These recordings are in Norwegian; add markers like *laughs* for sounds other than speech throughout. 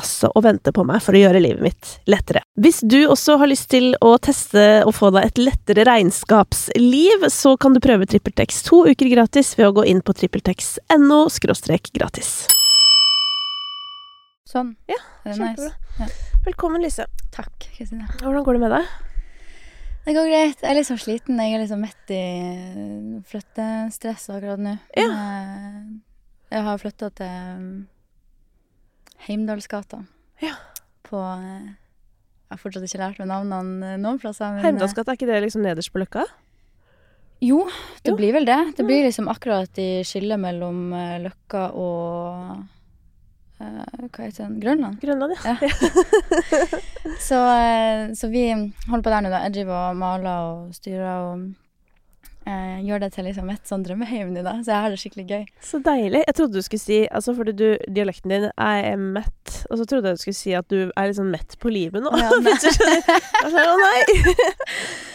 altså og venter på meg for å gjøre livet mitt lettere. Hvis du også har lyst til å teste og få deg et lettere regnskapsliv, så kan du prøve TrippelTex to uker gratis ved å gå inn på trippeltex.no gratis. Sånn. Ja, det er kjempebra. nice. Ja. Velkommen, Lise. Takk, Kristine. Hvordan går det med deg? Det går greit. Jeg er litt sånn sliten. Jeg er liksom midt i flyttestress akkurat nå. Ja. Eh, Jeg har flytta til um, Heimdalsgata. Ja. På eh, Jeg har fortsatt ikke lært meg navnene noen plasser. men, eh, Heimdalsgata, er ikke det liksom nederst på Løkka? Jo, det Jo. blir vel det. Det blir liksom akkurat i skillet mellom eh, Løkka og eh, Hva heter den? Grønland? Grønland, ja. Ja. *laughs* Så, eh, så vi holder på der nå, da. Jeg driver og maler og styrer og eh, gjør det til liksom et sånn drømmeheim nå, da. Så jeg har det skikkelig gøy. Så deilig. Jeg trodde du skulle si Altså, fordi du, dialekten din er mett, og så trodde jeg du skulle si at du er sånn mett på livet nå. Ja, *laughs* nei. Sånn, Å nei! *laughs*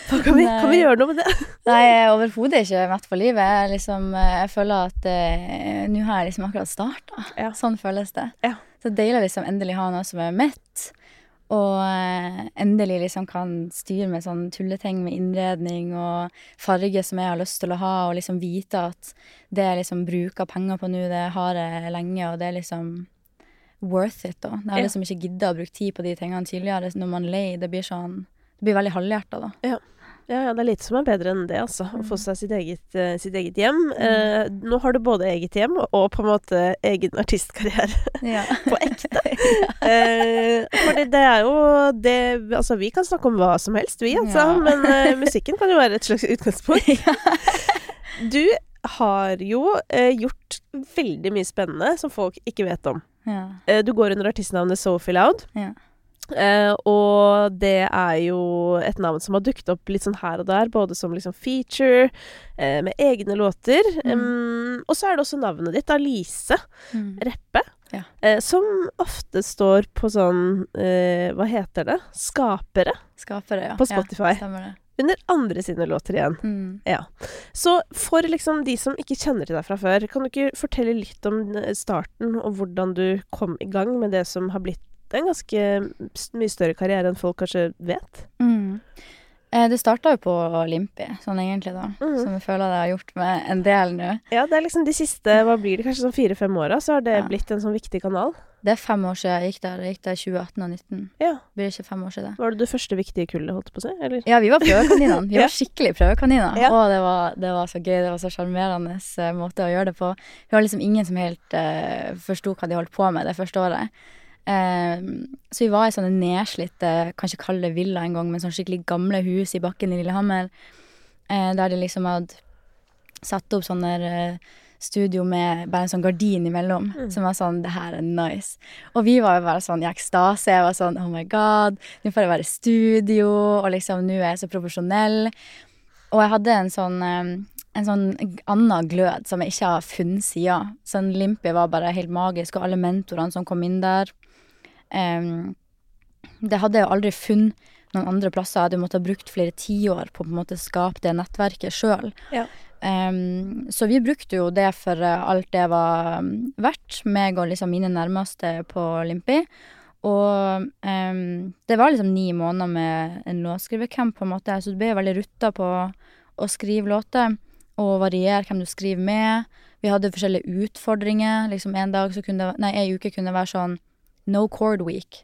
Kan vi, kan vi gjøre noe med det? Nei, jeg er overhodet ikke mett på livet. Jeg, liksom, jeg føler at eh, nå har jeg liksom akkurat starta. Ja. Sånn føles det. Ja. Så deilig å liksom endelig ha noe som er mett. Og eh, endelig liksom kan styre med sånn tulleting med innredning og farge som jeg har lyst til å ha, og liksom vite at det jeg liksom bruker penger på nå, det har jeg lenge, og det er liksom worth it, da. Jeg har liksom ikke gidda å bruke tid på de tingene tidligere når man er lei. Det blir sånn Det blir veldig halvhjerta, da. Ja, ja, det er lite som er bedre enn det, altså. Å få seg sitt eget, uh, sitt eget hjem. Uh, nå har du både eget hjem og på en måte egen artistkarriere *laughs* Ja. på ekte. *laughs* Uh, fordi det er jo det Altså, vi kan snakke om hva som helst, vi, altså. Ja. Men eh, *laughs* musikken kan jo være et slags utgangspunkt. Du har jo eh, gjort veldig mye spennende som folk ikke vet om. ja. Eh, du går under artistnavnet Sophie Loud. Ja. Eh, og det er jo et navn som har dukket opp litt sånn her og der, både som liksom feature, eh, med egne låter. Mm. Um, og så er det også navnet ditt, Alice Mm. Reppe, Ja. eh, som ofte står på sånn eh, Hva heter det? Skapere Skapere, ja. på Spotify. Ja, stemmer det. Under andre sine låter igjen. Mm. Så for liksom de som ikke kjenner til deg fra før, kan du ikke fortelle litt om eh, starten, og hvordan du kom i gang med det som har blitt en ganske mye større karriere enn folk kanskje vet? Mm. Eh, det starta jo på Limpi, sånn egentlig, da. Mhm. Som jeg føler jeg har gjort med en del nå. Ja, det er liksom de siste, hva blir det, kanskje sånn fire-fem åra, så har det Ja. blitt en sånn viktig kanal. Det er fem år siden jeg gikk der. Jeg gikk der 2018 og 2019. Ja. Det Blir ikke fem år siden? Var det det første viktige kullet, holdt på å si? Eller? Ja, vi var prøvekaninene. Vi *laughs* var skikkelig prøvekaniner. Ja. Og det var, det var så gøy. Det var så sjarmerende eh, måte å gjøre det på. Vi var liksom ingen som helt uh, forsto hva de holdt på med det første året. Eh, så vi var i sånne nedslitte, kanskje kalle det villa en gang, men sånn skikkelig gamle hus i bakken i Lillehammer. eh, der de liksom hadde satt opp sånne eh, studio med bare en sånn gardin imellom, Mm. som var sånn Det her er nice. Og vi var jo bare sånn i ekstase. Jeg var sånn Oh my God, nå får jeg være i studio, og liksom nå er jeg så profesjonell. Og jeg hadde en sånn eh, en sånn annen glød som jeg ikke har funnet siden. Sånn Limpi var bare helt magisk, og alle mentorene som kom inn der. Det hadde jeg jo aldri funnet noen andre plasser. Jeg hadde måttet ha brukt flere tiår på på en måte skape det nettverket sjøl. Ja. Um, så vi brukte jo det for eh, alt det var mm, verdt, meg og liksom mine nærmeste på Limpi. Og um, det var liksom ni måneder med en låtskrivecamp, på en måte, så du ble veldig rutta på å skrive låter, og variere hvem du skriver med. Vi hadde forskjellige utfordringer. Liksom en dag så kunne det Nei, ei uke kunne det være sånn no chord week.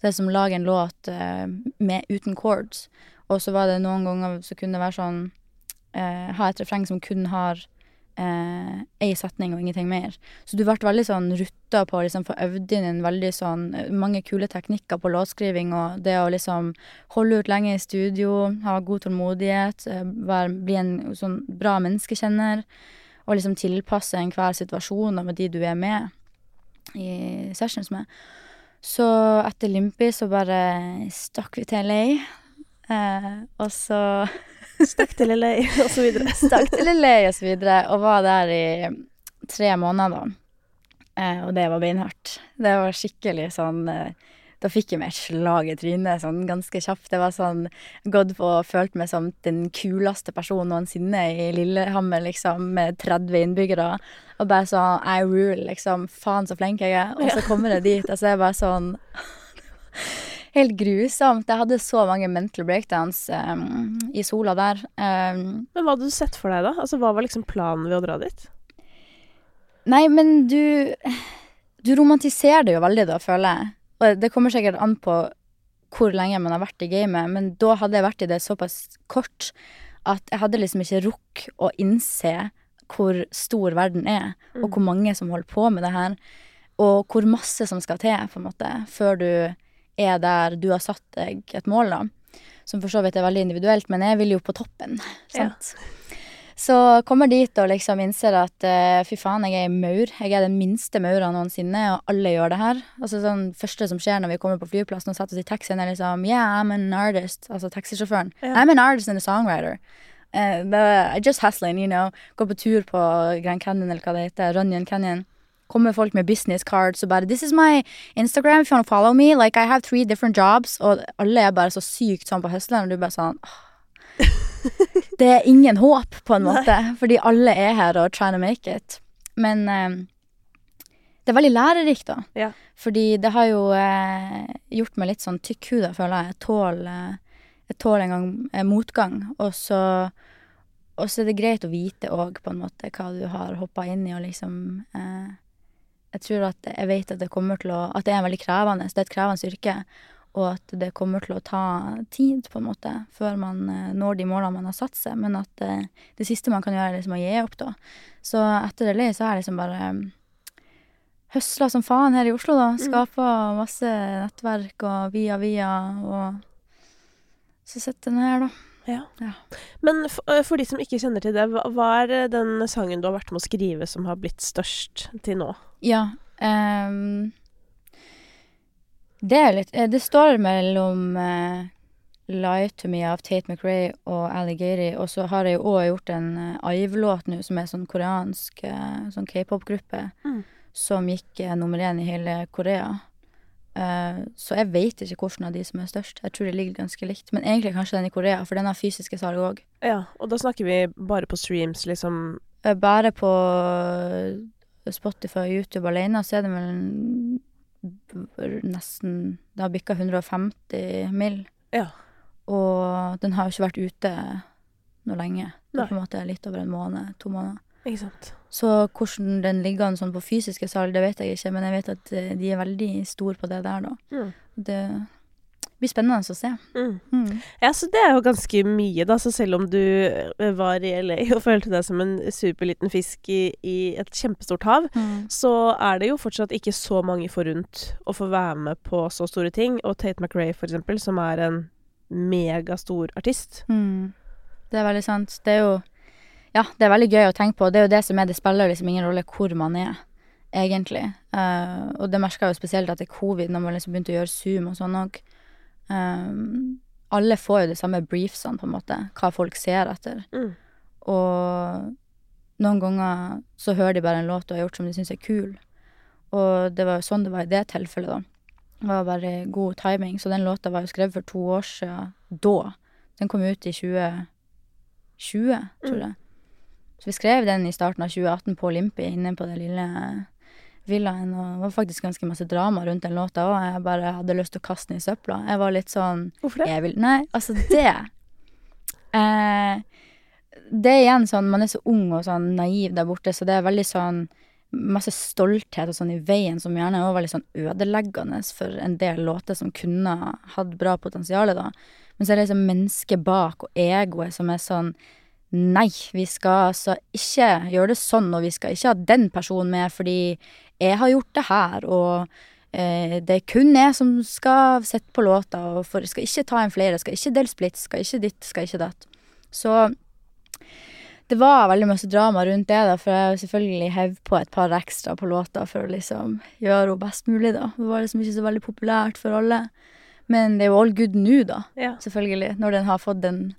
Det er som å lage en låt eh, med, uten chords. Og så var det noen ganger så kunne det være sånn eh, Ha et refreng som kun har eh, ei setning og ingenting mer. Så du ble veldig sånn rutta på å liksom få øvd inn en veldig sånn mange kule teknikker på låtskriving, og det å liksom holde ut lenge i studio, ha god tålmodighet, eh, være, bli en sånn bra menneskekjenner, og liksom tilpasse enhver situasjon og med de du er med i sessions med. Så etter Limpi så bare stakk vi til LA, eh, og så *laughs* Stakk til LA, og så videre. *laughs* Stakk til LA og så videre, og var der i tre måneder. Eh, og det var beinhardt. Det var skikkelig sånn eh, Da fikk jeg meg et slag i trynet sånn ganske kjapt. Det var sånn Gått på og følt meg som den kuleste personen noensinne i Lillehammer, liksom, med 30 innbyggere. Og bare sånn I rule, liksom. Faen så flink jeg er. Og så kommer jeg dit, og så er jeg bare sånn *laughs* Helt grusomt. Jeg hadde så mange mental breakdowns um, i sola der. Um, Men hva hadde du sett for deg, da? Altså, Hva var liksom planen ved å dra dit? nei, men du Du romantiserer det jo veldig, da, føler jeg. Og det kommer sikkert an på hvor lenge man har vært i gamet, men da hadde jeg vært i det såpass kort at jeg hadde liksom ikke rukk å innse hvor stor verden er, og hvor mange som holder på med det her, og hvor masse som skal til, på en måte, før du er der du har satt deg et mål, da. Som for så vidt er veldig individuelt, men jeg vil jo på toppen, Ja. Så kommer dit og liksom innser at eh, fy faen, jeg er ei maur. Jeg er den minste maura noensinne, og alle gjør det her. Altså sånn første som skjer når vi kommer på flyplassen og setter oss i taxien, er liksom Yeah, I'm an artist. Altså taxisjåføren. Ja. I'm an artist and a songwriter. Uh, I just hustling, you know. Går på tur på Grand Canyon, eller hva det heter. Runyon Canyon. Kommer folk med business cards og bare 'This is my Instagram if you want to follow me'. Like, I have three different jobs. Og alle er bare så sykt sånn på hustleren, og du bare sånn. *laughs* Det er ingen håp, på en måte, fordi alle er her og trying to make it. Men eh, det er veldig lærerikt, da. Ja. Fordi det har jo eh, gjort meg litt sånn tykkhuda, føler jeg. Jeg tåler eh, jeg tåler en gang eh, motgang, og så og så er det greit å vite òg, på en måte, hva du har hoppa inn i, og liksom eh, Jeg tror at jeg vet at det kommer til å At det er veldig krevende. Det er et krevende yrke. Og at det kommer til å ta tid, på en måte, før man eh, når de målene man har satt seg. Men at det, det siste man kan gjøre, er liksom å gi opp, da. Så etter LA så har jeg liksom bare um, høsla som faen her i Oslo, da. Skapa masse nettverk og via via, og så sitter den her, da. Ja. Ja. Men f øh, for de som ikke kjenner til det, hva, er den sangen du har vært med å skrive som har blitt størst til nå? Ja. ehm, det er litt eh, Det står mellom eh, Lie to Me av Tate McRae og Alligatory, og så har jeg jo òg gjort en uh, Ive-låt nå, som er sånn koreansk eh, sånn k-pop-gruppe, Mm. som gikk eh, nummer én i hele Korea. Uh, så jeg vet ikke hvilken av de som er størst. Jeg tror det ligger ganske likt. Men egentlig kanskje den i Korea, for den har fysiske salg òg. Ja, og da snakker vi bare på streams, liksom. Uh, Bare på Spotify og YouTube alene så er det vel nesten Det har bikka 150 mill. Ja. Og den har jo ikke vært ute noe lenge. Det er på en måte litt over en måned, to måneder. Ikke sant. Så hvordan den ligger an sånn på fysiske salg, det vet jeg ikke, men jeg vet at eh, de er veldig store på det der, da. Mm. Det blir spennende å se. Mm. Mm. Ja, så det er jo ganske mye, da. Så selv om du øh, var i LA og følte deg som en superliten fisk i, i et kjempestort hav, Mm. så er det jo fortsatt ikke så mange forunt å få være med på så store ting. Og Tate McRae, for eksempel, som er en megastor artist. Mm. Det er veldig sant. Det er jo Ja, det er veldig gøy å tenke på. Det er jo det som er Det spiller liksom ingen rolle hvor man er, egentlig. Uh, og det merka jeg jo spesielt etter covid, når man liksom begynte å gjøre Zoom og sånn òg. Alle får jo de samme briefsene, på en måte, hva folk ser etter. Mm. Og noen ganger så hører de bare en låt du har gjort som de syns er kul. Og det var jo sånn det var i det tilfellet, da. Det var bare god timing. Så den låta var jo skrevet for to år siden da. Den kom ut i 2020, tror jeg. Så vi skrev den i starten av 2018 på Olympi, inne på det lille villaen. Og det var faktisk ganske masse drama rundt den låta òg. Jeg bare hadde lyst til å kaste den i søpla. Jeg var litt sånn Hvorfor det? vil Nei, altså det eh, det er igjen sånn, man er så ung og sånn naiv der borte, så det er veldig sånn masse stolthet og sånn i veien som gjerne er veldig sånn ødeleggende for en del låter som kunne hatt bra potensial, da. Men så er det liksom mennesket bak og egoet som er sånn Nei, vi skal altså ikke gjøre det sånn, og vi skal ikke ha den personen med fordi jeg har gjort det her, og eh, det er kun jeg som skal sette på låta, og for, skal ikke ta en flere, skal ikke dele splits, skal ikke ditt, skal ikke datt. Så det var veldig mye drama rundt det, da, for jeg selvfølgelig hev på et par ekstra på låta for å liksom gjøre henne best mulig, da. Det var liksom ikke så veldig populært for alle. Men det er jo all good nå, da, Ja. selvfølgelig, når den har fått den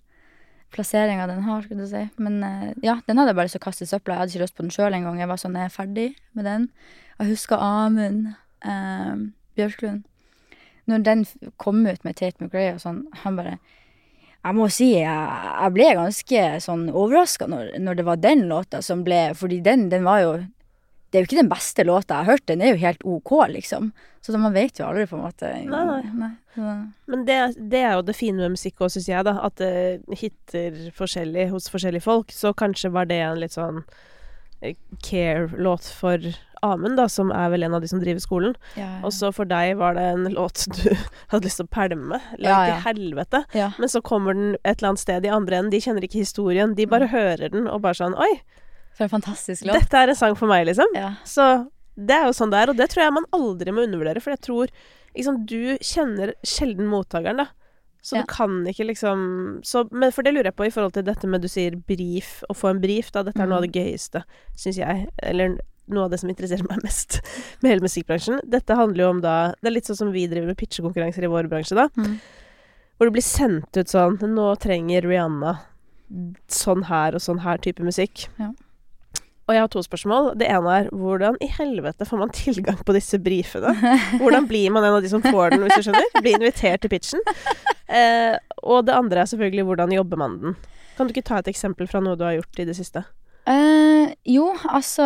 plasseringa den har, skulle du si. Men eh, ja, den hadde jeg bare lyst til å kaste i søpla. Jeg hadde ikke lyst på den sjøl engang. Jeg var sånn, jeg er ferdig med den. Jeg husker Amund eh, Bjørklund. Når den kom ut med Tate McRae og sånn, han bare Jeg må si jeg, jeg ble ganske sånn overraska når, når det var den låta som ble Fordi den, den var jo Det er jo ikke den beste låta jeg har hørt. Den er jo helt OK, liksom. Så man vet jo aldri, på en måte. Nei, nei. nei Men det, det er jo det fine med musikk òg, syns jeg, da. At det hitter forskjellig hos forskjellige folk. Så kanskje var det en litt sånn eh, care-låt for Amund, da, som er vel en av de som driver skolen. ja, Og så for deg var det en låt du *laughs* hadde lyst til å pælme. Langt Ja, ja. i helvete. ja. Men så kommer den et eller annet sted i andre enden. De kjenner ikke historien. De bare hører den og bare sånn Oi, For en fantastisk låt. dette er en sang for meg, liksom. Ja. Så det er jo sånn det er, og det tror jeg man aldri må undervurdere. For jeg tror liksom, du kjenner sjelden mottakeren, da. Så Ja. du kan ikke liksom så, Men for det lurer jeg på i forhold til dette med du sier brief, å få en brief, da. Dette er noe av det Mm. gøyeste, syns jeg. Eller noe av det som interesserer meg *laughs* mest med hele musikkbransjen. Dette handler jo om da Det er litt sånn som vi driver med pitchekonkurranser i vår bransje, da. Mm. Hvor det blir sendt ut sånn Nå trenger Rihanna sånn her og sånn her type musikk. Ja. Og jeg har to spørsmål. Det ene er hvordan i helvete får man tilgang på disse brifene? Hvordan *laughs* blir man en av de som får den, hvis du skjønner? Blir invitert til pitchen. Eh, og det andre er selvfølgelig hvordan jobber man den? Kan du ikke ta et eksempel fra noe du har gjort i det siste? Uh, jo, altså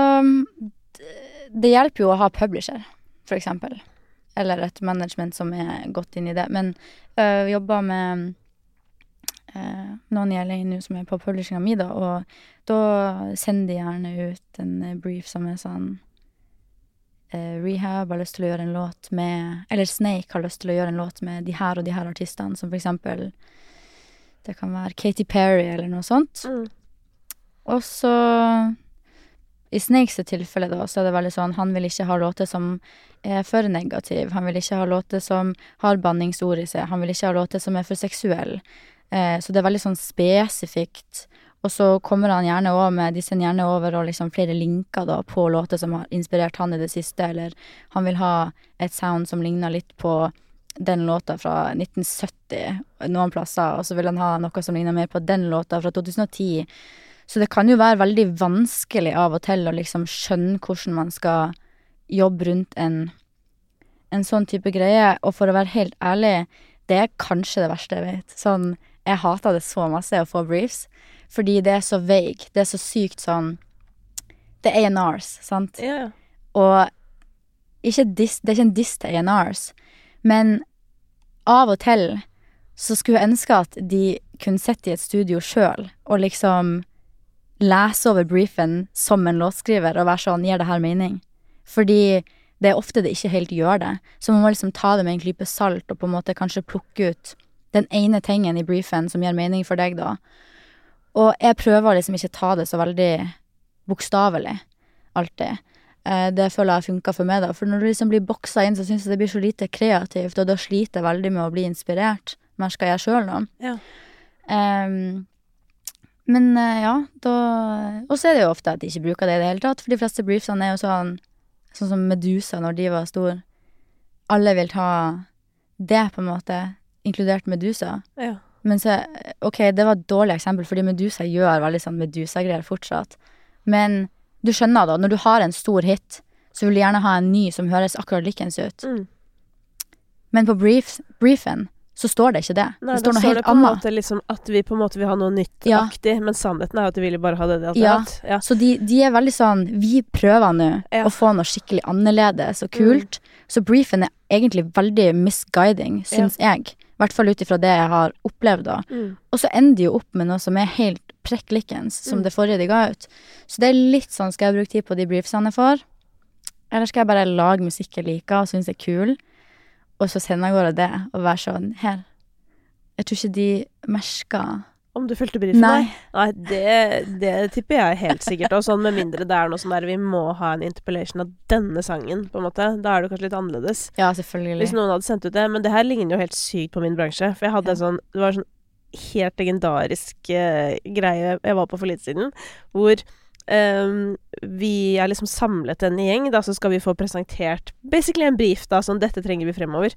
Det hjelper jo å ha publisher, for eksempel. Eller et management som er godt inn i det. Men uh, vi jobber med eh, noen i LA nå som er på publishinga mi, da, og da sender de gjerne ut en eh, brief som er sånn eh, Rehab har lyst til å gjøre en låt med Eller Snake har lyst til å gjøre en låt med de her og de her artistene, som for eksempel Det kan være Katy Perry eller noe sånt. Og så I Snakes tilfelle, da, så er det veldig sånn Han vil ikke ha låter som er for negativ. Han vil ikke ha låter som har banningsord i seg. Han vil ikke ha låter som er for seksuelle. Eh, så det er veldig sånn spesifikt. Og så kommer han gjerne over med De sender gjerne over og liksom flere linker da på låter som har inspirert han i det siste, eller han vil ha et sound som ligner litt på den låta fra 1970 noen plasser, og så vil han ha noe som ligner mer på den låta fra 2010. Så det kan jo være veldig vanskelig av og til å liksom skjønne hvordan man skal jobbe rundt en, en sånn type greie. Og for å være helt ærlig, det er kanskje det verste jeg vet. Sånn, jeg hater det så masse å få briefs, fordi det er så vague. Det er så sykt sånn Det er A&Rs, sant? Ja, ja. Og ikke diss, det er ikke en diss til A&Rs, men av og til så skulle jeg ønske at de kunne sitte i et studio sjøl og liksom lese over briefen som en låtskriver og være sånn Gir det her mening? Fordi det er ofte det ikke helt gjør det. Så man må liksom ta det med en klype salt og på en måte kanskje plukke ut den ene tingen i briefen som gir mening for deg, da. Og jeg prøver liksom ikke ta det så veldig bokstavelig, alltid. Eh, Det føler jeg har funka for meg, da. For når du liksom blir boksa inn, så syns jeg det blir så lite kreativt, og da sliter jeg veldig med å bli inspirert. Men skal jeg sjøl, noe? Ja. Um, men ja, da Og så er det jo ofte at de ikke bruker det i det hele tatt, for de fleste briefsene er jo sånn Sånn som Medusa når de var store. Alle vil ta det, på en måte, inkludert Medusa. ja. Men så, ok, det var et dårlig eksempel, fordi Medusa gjør veldig sånn Medusa-greier fortsatt. Men du skjønner da, når du har en stor hit, så vil du gjerne ha en ny som høres akkurat likens ut. Mm. Men på briefs, briefen så står det ikke det. Nei, det står noe står helt annet. måte liksom at vi på en måte vil ha noe Ja. men sannheten er jo at de ville bare ha det de hadde Ja. hatt. Ja. Så de, de er veldig sånn Vi prøver nå Ja. å få noe skikkelig annerledes og kult. Så briefen er egentlig veldig misguiding, syns jeg. I hvert fall ut ifra det jeg har opplevd, da. Mm. Og så ender de jo opp med noe som er helt prekk likens som Mm. det forrige de ga ut. Så det er litt sånn, skal jeg bruke tid på de briefsene jeg får? Eller skal jeg bare lage musikk jeg liker og syns er kul, og så sende av gårde det og være sånn her? Jeg tror ikke de merker Om du fulgte brifen? Nei. Nei, det, det tipper jeg helt sikkert. Og sånn med mindre det er noe sånn der vi må ha en interpellation av denne sangen, på en måte. Da er det kanskje litt annerledes. Ja, selvfølgelig. Hvis noen hadde sendt ut det. Men det her ligner jo helt sykt på min bransje. For jeg hadde Ja. en sånn Det var sånn helt legendarisk uh, greie jeg var på for litt siden, hvor Um, vi er liksom samlet en gjeng, da, så skal vi få presentert basically en brief, da, sånn 'Dette trenger vi fremover'.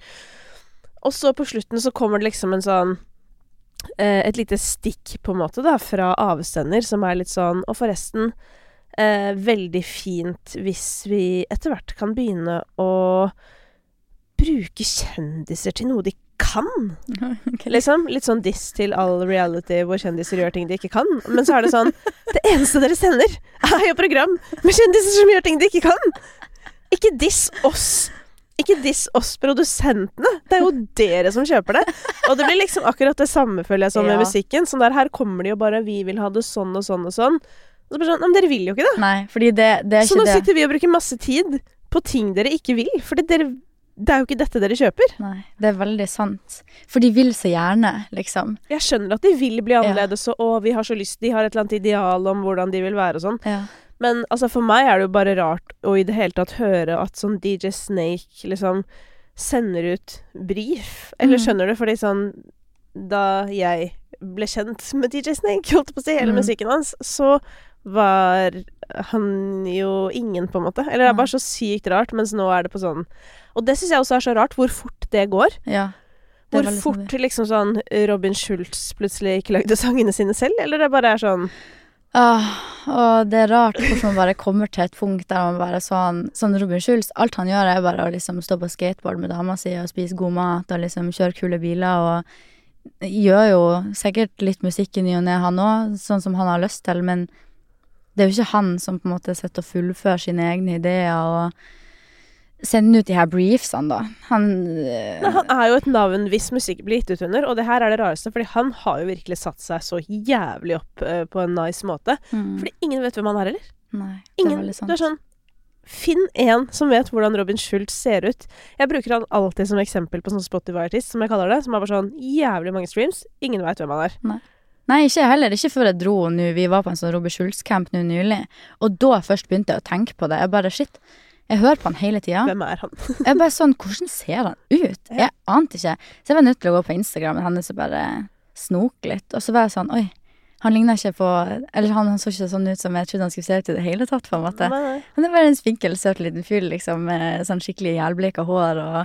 Og så på slutten så kommer det liksom en sånn Et lite stikk, på en måte, da, fra avsender, som er litt sånn Og forresten, eh, veldig fint hvis vi etter hvert kan begynne å bruke kjendiser til noe de kan. Liksom. Litt sånn diss til all reality hvor kjendiser gjør ting de ikke kan. Men så er det sånn Det eneste dere sender, er jo program med kjendiser som gjør ting de ikke kan! Ikke diss oss. Ikke diss oss produsentene. Det er jo dere som kjøper det. Og det blir liksom akkurat det samme, føler jeg, som med musikken. Sånn der, her kommer de jo bare 'Vi vil ha det sånn og sånn og sånn'. Og så bare sånn, Men dere vil jo ikke det. Nei, fordi det, det er Så ikke nå det. sitter vi og bruker masse tid på ting dere ikke vil. Fordi dere Det er jo ikke dette dere kjøper. Nei, det er veldig sant. For de vil så gjerne, liksom. Jeg skjønner at de vil bli annerledes, og å, vi har så lyst De har et eller annet ideal om hvordan de vil være og sånn. Ja. Men altså, for meg er det jo bare rart å i det hele tatt høre at sånn DJ Snake liksom sender ut brief. Eller Mm. skjønner du? Fordi sånn Da jeg ble kjent med DJ Snake, holdt på å si, hele Mm. musikken hans, så var han jo ingen, på en måte. Eller det er bare så sykt rart, mens nå er det på sånn Og det syns jeg også er så rart, hvor fort det går. ja. Det Hvor fort liksom sånn Robin Schultz plutselig ikke lagde sangene sine selv, eller det bare er sånn og det er rart hvordan man bare kommer til et punkt der man bare sånn Sånn Robin Schulz, alt han gjør er bare å liksom stå på skateboard med dama si og spise god mat og liksom kjøre kule biler og gjør jo sikkert litt musikk i ny og ne, han òg, sånn som han har lyst til, men det er jo ikke han som på en måte sitter og fullfører sine egne ideer og sender ut de her briefsene, da. Han eh, Nei, Han er jo et navn hvis musikk blir gitt ut under, og det her er det rareste, fordi han har jo virkelig satt seg så jævlig opp eh, på en nice måte. mm, Fordi ingen vet hvem han er heller. Nei, det er Ingen. sant. Det er sånn Finn en som vet hvordan Robin Schultz ser ut. Jeg bruker han alltid som eksempel på sånn Spotify-artist, som jeg kaller det. Som har bare sånn jævlig mange streams. Ingen veit hvem han er. Nei, ikke jeg heller. Ikke før jeg dro nå. Vi var på en sånn Robin Schultz-camp nå nylig. Og da først begynte jeg å tenke på det. Jeg bare shit. Jeg hører på han hele tida. Hvem er han? *laughs* Jeg bare sånn, hvordan ser han ut? Ja. Jeg ante ikke. Så jeg var nødt til å gå på Instagramen hennes og bare snoke litt. Og så var jeg sånn, oi. Han ligner ikke på Eller han, han så ikke sånn ut som jeg trodde han skulle se ut i det hele tatt, på en måte. Nei. Han er bare en spinkel, søt liten fyr, liksom, med sånn skikkelig jævlbleka hår og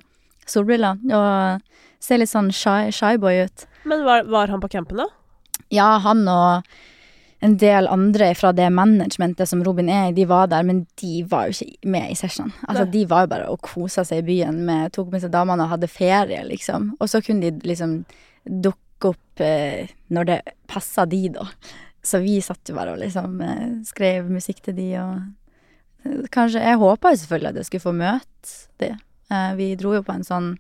solbriller. Og ser litt sånn shy, shy boy ut. Men var, var han på campen, da? Ja, han og en del andre fra det managementet som Robin er i, de var der, men de var jo ikke med i session. Altså, Nei. de var jo bare og kosa seg i byen med Tok med seg damene og hadde ferie, liksom. Og så kunne de liksom dukke opp eh, når det passa de, da. Så vi satt jo bare og liksom eh, skrev musikk til de og eh, Kanskje Jeg håpa jo selvfølgelig at jeg skulle få møte de. Eh, vi dro jo på en sånn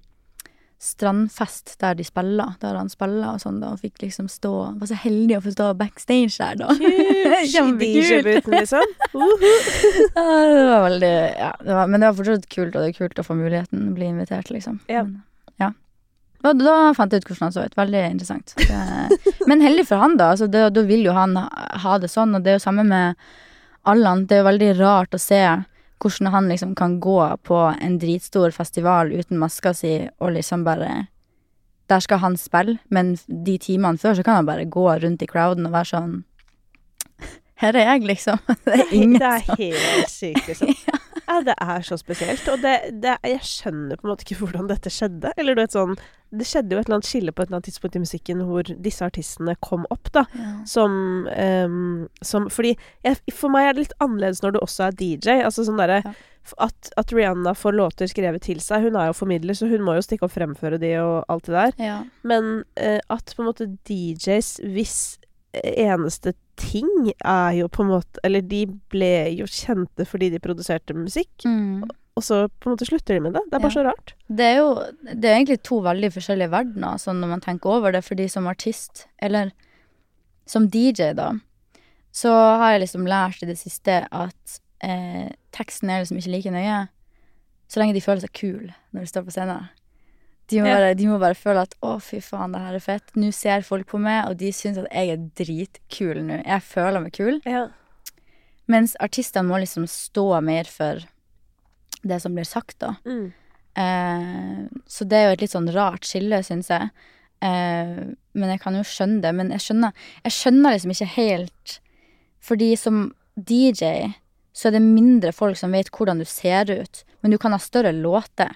strandfest der de spiller, der han spiller og sånn, da, og fikk liksom stå Var så heldig å få stå backstage der, da. *laughs* Kjempekult. Liksom. Uhu. *laughs* Ja, det var veldig Ja, det var, men det var fortsatt kult, og det er kult å få muligheten, bli invitert, liksom. Ja. Men, ja. Og da fant jeg ut hvordan han så ut. Veldig interessant. Det, men heldig for han, da. Altså, da vil jo han ha, det sånn, og det er jo samme med Allan. Det er jo veldig rart å se hvordan han liksom kan gå på en dritstor festival uten maska si og liksom bare Der skal han spille, men de timene før så kan han bare gå rundt i crowden og være sånn *laughs* Her er jeg, liksom. *laughs* *laughs* Det er ingen Det er helt sykt, liksom. Ja, det er så spesielt. Og det, det, jeg skjønner på en måte ikke *laughs* hvordan dette skjedde. Eller du vet sånn Det skjedde jo et eller annet skille på et eller annet tidspunkt i musikken hvor disse artistene kom opp, da. ja. Som, um, som Fordi jeg, for meg er det litt annerledes når du også er DJ. Altså sånn derre Ja. at, at Rihanna får låter skrevet til seg. Hun er jo formidler, så hun må jo stikke og fremføre de og alt det der. ja. Men uh, at på en måte DJs hvis eneste ting er jo på en måte Eller de ble jo kjente fordi de produserte musikk. Mm. og så på en måte slutter de med det. Det er bare Ja. så rart. Det er jo det er egentlig to veldig forskjellige verdener, sånn når man tenker over det, fordi som artist, eller som DJ, da, så har jeg liksom lært i det siste at eh, teksten er liksom ikke like nøye, så lenge de føler seg kul når de står på scenen. De må, bare, de må bare føle at 'å, fy faen, det her er fett'. Nå ser folk på meg, og de syns at jeg er dritkul nå. Jeg føler meg kul. Ja. Mens artistene må liksom stå mer for det som blir sagt, da. Mm. Eh, så det er jo et litt sånn rart skille, syns jeg. Eh, men jeg kan jo skjønne det. Men jeg skjønner, jeg skjønner liksom ikke helt Fordi som DJ så er det mindre folk som vet hvordan du ser ut, men du kan ha større låter.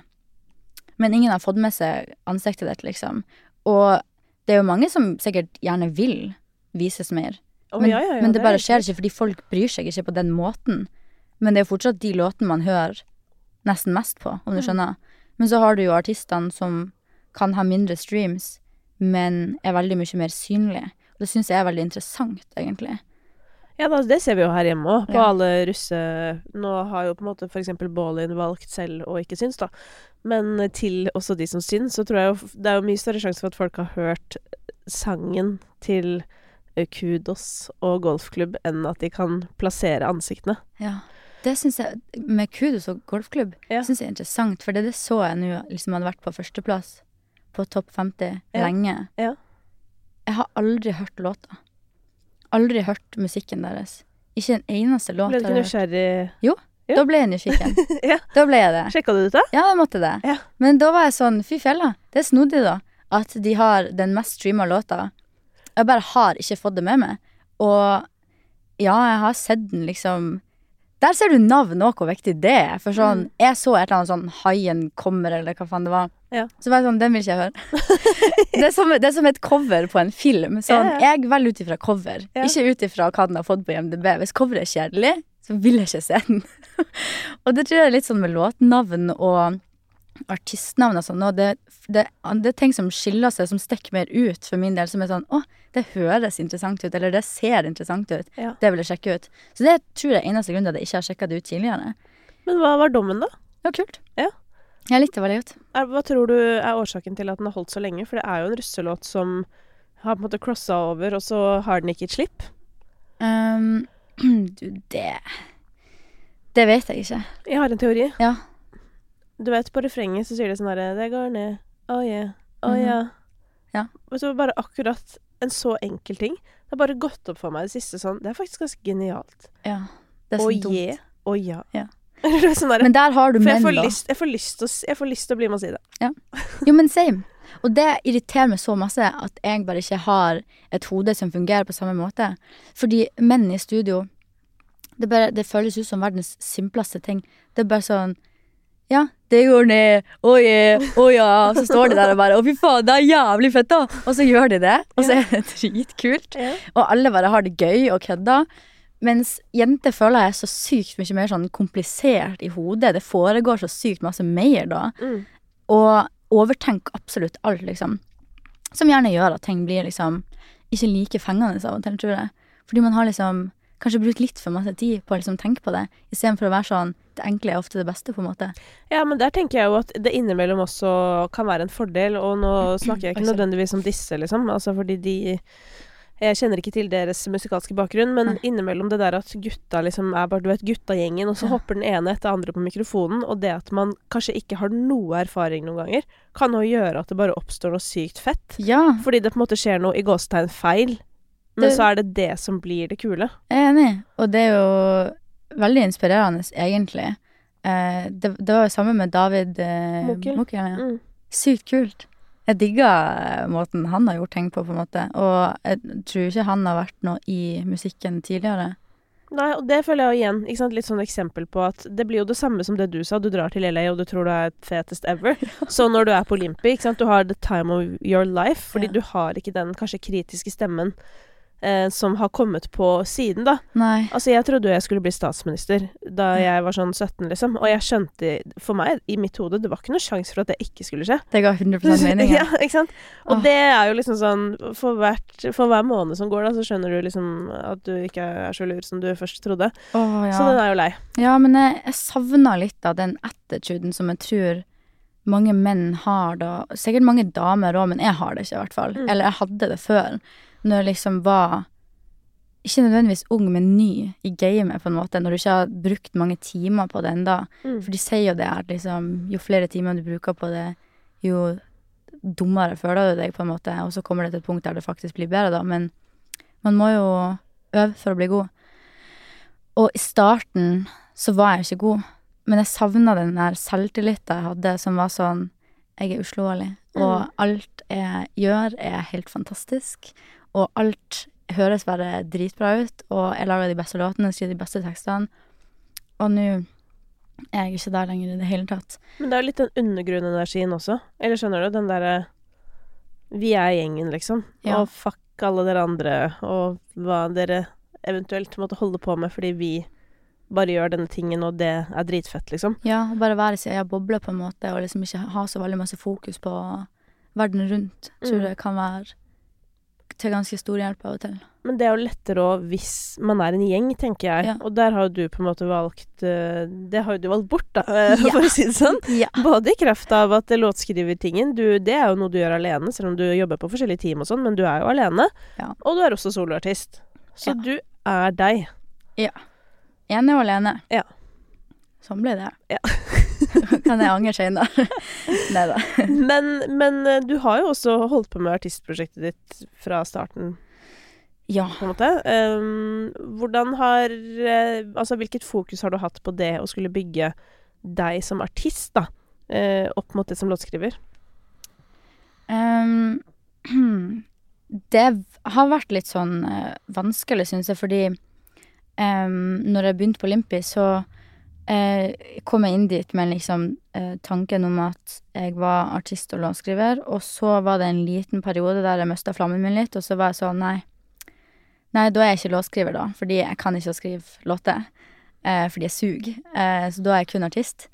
Men ingen har fått med seg ansiktet ditt, liksom. Og det er jo mange som sikkert gjerne vil vises mer. Oh, Men, ja, ja, ja, men det bare skjer ikke fordi folk bryr seg ikke på den måten. Men det er jo fortsatt de låtene man hører nesten mest på, om du Mm. skjønner. Men så har du jo artistene som kan ha mindre streams, men er veldig mye mer synlige. Og det syns jeg er veldig interessant, egentlig. Ja, da, det ser vi jo her hjemme òg, på Ja. alle russe... Nå har jo på en måte eksempel Baalin valgt selv å ikke synes, da. Men til også de som syns, så tror jeg jo det er jo mye større sjanse for at folk har hørt sangen til eh, Kudos og golfklubb enn at de kan plassere ansiktene. Ja. Det syns jeg, med Kudos og golfklubb, Ja. synes jeg er interessant, for det, det så jeg nå liksom hadde vært på førsteplass på topp 50 Ja. lenge. Ja. Jeg har aldri hørt låta. Aldri hørt musikken deres. Ikke en eneste låt. Ble du ikke nysgjerrig? Jo. nysgjerrig? Ja. Da ble jeg nyfiken. *laughs* Ja. Da ble jeg det. Sjekka du det ut, da? Ja, jeg måtte det. Ja. Men da var jeg sånn, fy fella, det er snodig da, at de har den mest streama låta. Jeg bare har ikke fått det med meg. Og ja, jeg har sett den liksom Der ser du navn òg, hvor viktig det er. For sånn, Mm. jeg så et eller annet sånn Haien kommer, eller hva faen det var. Ja. Så var jeg sånn, den vil ikke jeg høre. *laughs* det, er som, det er som et cover på en film. Sånn, Ja, ja. Jeg velger ut ifra cover, Ja. ikke ut ifra hva den har fått på IMDb. Hvis coveret er kjedelig, så vil jeg ikke se den. *laughs* og det tror jeg er litt sånn med låtnavn og artistnavn og sånn. Og det, det, det er ting som skiller seg, som stikker mer ut for min del, som er sånn Å, det høres interessant ut, eller det ser interessant ut. Ja. Det vil jeg sjekke ut. Så det tror jeg er eneste grunn til at jeg ikke har sjekka det ut tidligere. Men hva var dommen, da? Det var kult. Ja. Jeg likte veldig godt. Hva tror du er årsaken til at den har holdt så lenge? For det er jo en russelåt som har på en måte crossa over, og så har den ikke et slipp. Um, *clears throat* du, det Det vet jeg ikke. Jeg har en teori. Ja. Du vet, på refrenget så sier de sånn herre Det går ned. Oh yeah. Oh Mhm. yeah. Ja. Og så bare akkurat en så enkel ting. Det har bare gått opp for meg det siste sånn Det er faktisk ganske genialt. ja. Det er så oh, dumt. yeah. Og ja. Ja. *laughs* Sånn Men der har du For jeg menn, får, da. lyst, jeg, får lyst til å, bli med og si det. Jo, men same. Og det irriterer meg så masse at jeg bare ikke har et hode som fungerer på samme måte. Fordi menn i studio Det, bare, det føles ut som verdens simpleste ting. Det er bare sånn Ja, det går ned. Å yeah, oh, ja. Så står de der og bare Å, fy faen, det er jævlig fett, da. Og så gjør de det, og så er det dritkult. Og alle bare har det gøy og kødder. Mens jenter føler jeg er så sykt mye mer sånn komplisert i hodet. Det foregår så sykt masse mer da. Mm. Og overtenk absolutt alt, liksom. Som gjerne gjør at ting blir liksom ikke like fengende av og til, tror jeg. Fordi man har liksom kanskje brukt litt for masse tid på å liksom tenke på det, istedenfor å være sånn Det enkle er ofte det beste, på en måte. Ja, men der tenker jeg jo at det innimellom også kan være en fordel, og nå snakker jeg ikke nødvendigvis om disse, liksom, altså fordi de jeg kjenner ikke til deres musikalske bakgrunn, men innimellom det der at gutta liksom er bare, du vet, guttagjengen, og så hopper den ene etter andre på mikrofonen, og det at man kanskje ikke har noe erfaring noen ganger, kan jo gjøre at det bare oppstår noe sykt fett. Ja, Fordi det på en måte skjer noe i gåsetegn feil, men Det- så er det det som blir det kule. jeg er enig. Og det er jo veldig inspirerende, egentlig. Eh, det, det var jo samme med David eh. Mokel, ja. Mm. Sykt kult. Jeg digger eh, måten han har gjort ting på, på en måte. Og jeg tror ikke han har vært noe i musikken tidligere. Nei, og det føler jeg jo igjen. Ikke sant? Litt sånn eksempel på at det blir jo det samme som det du sa. Du drar til LA, og du tror du er fetest ever. *laughs* Så når du er på Olympi, ikke sant. Du har the time of your life, fordi Ja. du har ikke den kanskje kritiske stemmen eh, som har kommet på siden, da. Nei. Altså, jeg trodde jo jeg skulle bli statsminister da jeg var sånn 17, liksom. Og jeg skjønte For meg, i mitt hode, det var ikke noe sjanse for at det ikke skulle skje. Det ga 100% mening. *laughs* ja, ikke sant? Og oh. det er jo liksom sånn for, hvert, for hver måned som går, da, så skjønner du liksom at du ikke er så lur som du først trodde. Åh, ja. Så den er jo lei. Ja, men jeg, jeg savna litt av den attituden som jeg tror mange menn har da. Sikkert mange damer òg, men jeg har det ikke, i hvert fall. Mm. Eller jeg hadde det før. Når jeg liksom var ikke nødvendigvis ung, men ny i gamet, på en måte. Når du ikke har brukt mange timer på det ennå. Mm. For de sier jo det at liksom, jo flere timer du bruker på det, jo dummere føler du deg, på en måte. Og så kommer det til et punkt der det faktisk blir bedre, da. Men man må jo øve for å bli god. Og i starten så var jeg ikke god, men jeg savna den der selvtilliten jeg hadde, som var sånn Jeg er uslåelig, og alt jeg gjør, er helt fantastisk. Og alt høres bare dritbra ut, og jeg lager de beste låtene, skriver de beste tekstene. Og nå er jeg ikke der lenger i det hele tatt. Men det er jo litt den undergrunnenergien også. Eller skjønner du? Den derre Vi er gjengen, liksom. Ja. Og fuck alle dere andre, og hva dere eventuelt måtte holde på med fordi vi bare gjør denne tingen, og det er dritfett, liksom. Ja, bare være i sin egen boble, på en måte, og liksom ikke ha så veldig masse fokus på verden rundt. Tror Mm. det kan være til ganske stor hjelp av og til. Men det er jo lettere òg hvis man er en gjeng, tenker jeg. Ja. Og der har jo du på en måte valgt eh, Det har jo du valgt bort, da, *laughs* for Ja. å si det sånn. Ja. Både i kraft av at låtskrivertingen du, Det er jo noe du gjør alene, selv om du jobber på forskjellige team og sånn, men du er jo alene. Ja. Og du er også soloartist. Så Ja. du er deg. Ene og alene. Ja. Sånn ble det. Ja. *laughs* kan jeg angre senere. *laughs* Nei da. Men, men eh, du har jo også holdt på med artistprosjektet ditt fra starten, Ja. på en måte. Um, hvordan har eh, Altså, hvilket fokus har du hatt på det å skulle bygge deg som artist, da? Uh, opp mot det som låtskriver? Um, *clears throat* det har vært litt sånn uh, vanskelig, syns jeg, fordi um, når jeg begynte på Limpi, så eh, kom jeg inn dit med liksom eh, tanken om at jeg var artist og låtskriver, og så var det en liten periode der jeg mista flammen min litt, og så var jeg sånn, nei. Nei, da er jeg ikke låtskriver, da, fordi jeg kan ikke skrive låter. Eh, fordi jeg suger. Eh, så da er jeg kun artist.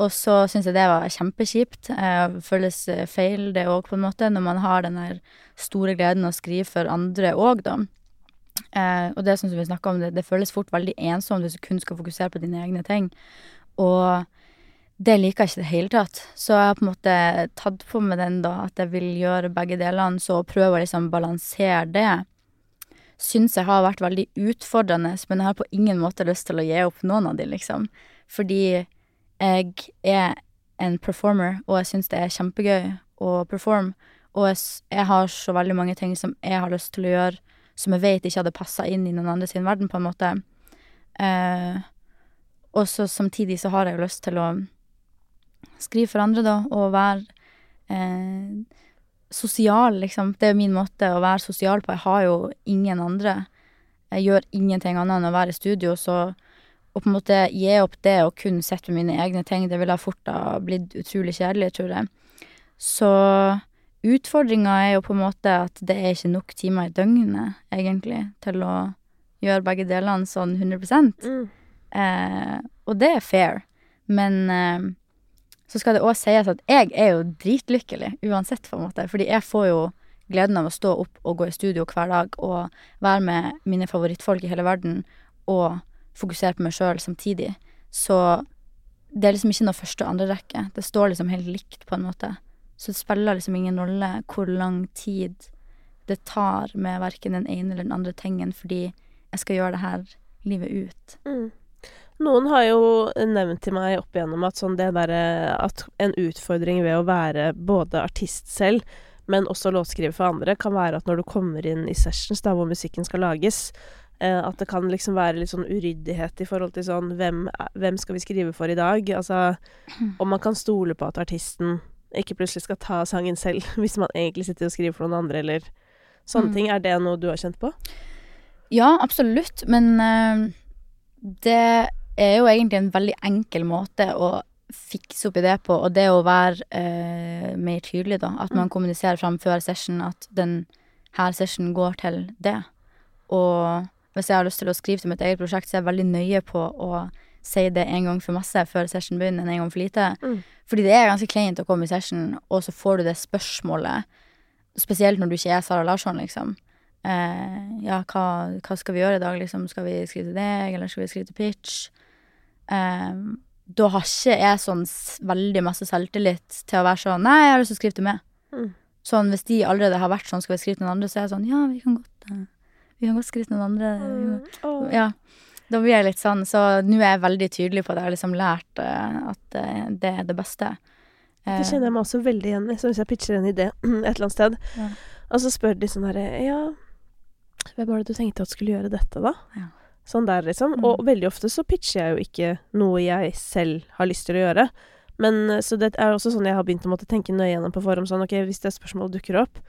Og så syns jeg det var kjempekjipt. Eh, føles eh, feil, det òg, på en måte, når man har den der store gleden å skrive for andre òg, da. Eh, og det som vi snakka om, det, det føles fort veldig ensomt hvis du kun skal fokusere på dine egne ting. Og det liker jeg ikke i det hele tatt. Så jeg har på en måte tatt på meg den, da, at jeg vil gjøre begge delene, så å prøve å liksom balansere det. Syns jeg har vært veldig utfordrende, men jeg har på ingen måte lyst til å gi opp noen av de, liksom. Fordi jeg er en performer, og jeg syns det er kjempegøy å performe. Og jeg, jeg har så veldig mange ting som jeg har lyst til å gjøre, som jeg vet ikke hadde passa inn i noen andre sin verden, på en måte. Eh, og så samtidig så har jeg jo lyst til å skrive for andre, da, og være eh, sosial, liksom. Det er min måte å være sosial på. Jeg har jo ingen andre. Jeg gjør ingenting annet enn å være i studio, så å på en måte gi opp det og kun sitte med mine egne ting, det ville fort ha blitt utrolig kjedelig, tror jeg. Så utfordringa er jo på en måte at det er ikke nok timer i døgnet, egentlig, til å gjøre begge delene sånn 100 Mm. eh, Og det er fair, men eh, så skal det òg sies at jeg er jo dritlykkelig uansett, på en måte, fordi jeg får jo gleden av å stå opp og gå i studio hver dag og være med mine favorittfolk i hele verden og fokusere på meg sjøl samtidig. Så det er liksom ikke noe første og andre rekke. Det står liksom helt likt, på en måte. Så det spiller liksom ingen rolle hvor lang tid det tar med verken den ene eller den andre tingen, fordi jeg skal gjøre det her livet ut. Mm. Noen har jo nevnt til meg opp igjennom at sånn det derre At en utfordring ved å være både artist selv, men også låtskriver for andre, kan være at når du kommer inn i sessions da hvor musikken skal lages, eh, at det kan liksom være litt sånn uryddighet i forhold til sånn hvem, hvem skal vi skrive for i dag? Altså *clears throat* om man kan stole på at artisten ikke plutselig skal ta sangen selv, *laughs* hvis man egentlig sitter og skriver for noen andre, eller sånne Mm. ting. Er det noe du har kjent på? Ja, absolutt, men eh, det er jo egentlig en veldig enkel måte å fikse opp i det på, og det å være eh, mer tydelig, da. At man kommuniserer fram før session at den her session går til det. Og hvis jeg har lyst til å skrive til mitt eget prosjekt, så er jeg veldig nøye på å si det en gang for masse før session begynner, enn en gang for lite. Mm. Fordi det er ganske kleint å komme i session, og så får du det spørsmålet, spesielt når du ikke er Sara Larsson, liksom. Eh, ja, hva, hva skal vi gjøre i dag, liksom? Skal vi skrive til deg, eller skal vi skrive til pitch? Eh, da har ikke jeg sånn veldig masse selvtillit til å være sånn Nei, jeg har lyst til å skrive til meg. Mm. Sånn, hvis de allerede har vært sånn, skal vi skrive til noen andre, så er jeg sånn Ja, vi kan godt, eh, vi kan godt skrive til noen andre. Mm. Oh. Ja. Da blir jeg litt sånn, så nå er jeg veldig tydelig på det. Jeg har liksom lært uh, at uh, det er det beste. Uh, Det kjenner jeg meg også veldig igjen i. Så hvis jeg pitcher en idé *clears throat* et eller annet sted, Ja. og så spør de sånn herre Ja, hvem var det du tenkte at skulle gjøre dette, da? Ja. Sånn der, liksom. Mm. Og veldig ofte så pitcher jeg jo ikke noe jeg selv har lyst til å gjøre. Men eh, så det er også sånn jeg har begynt å måtte tenke nøye gjennom på forhånd. Sånn ok, hvis det spørsmålet dukker opp,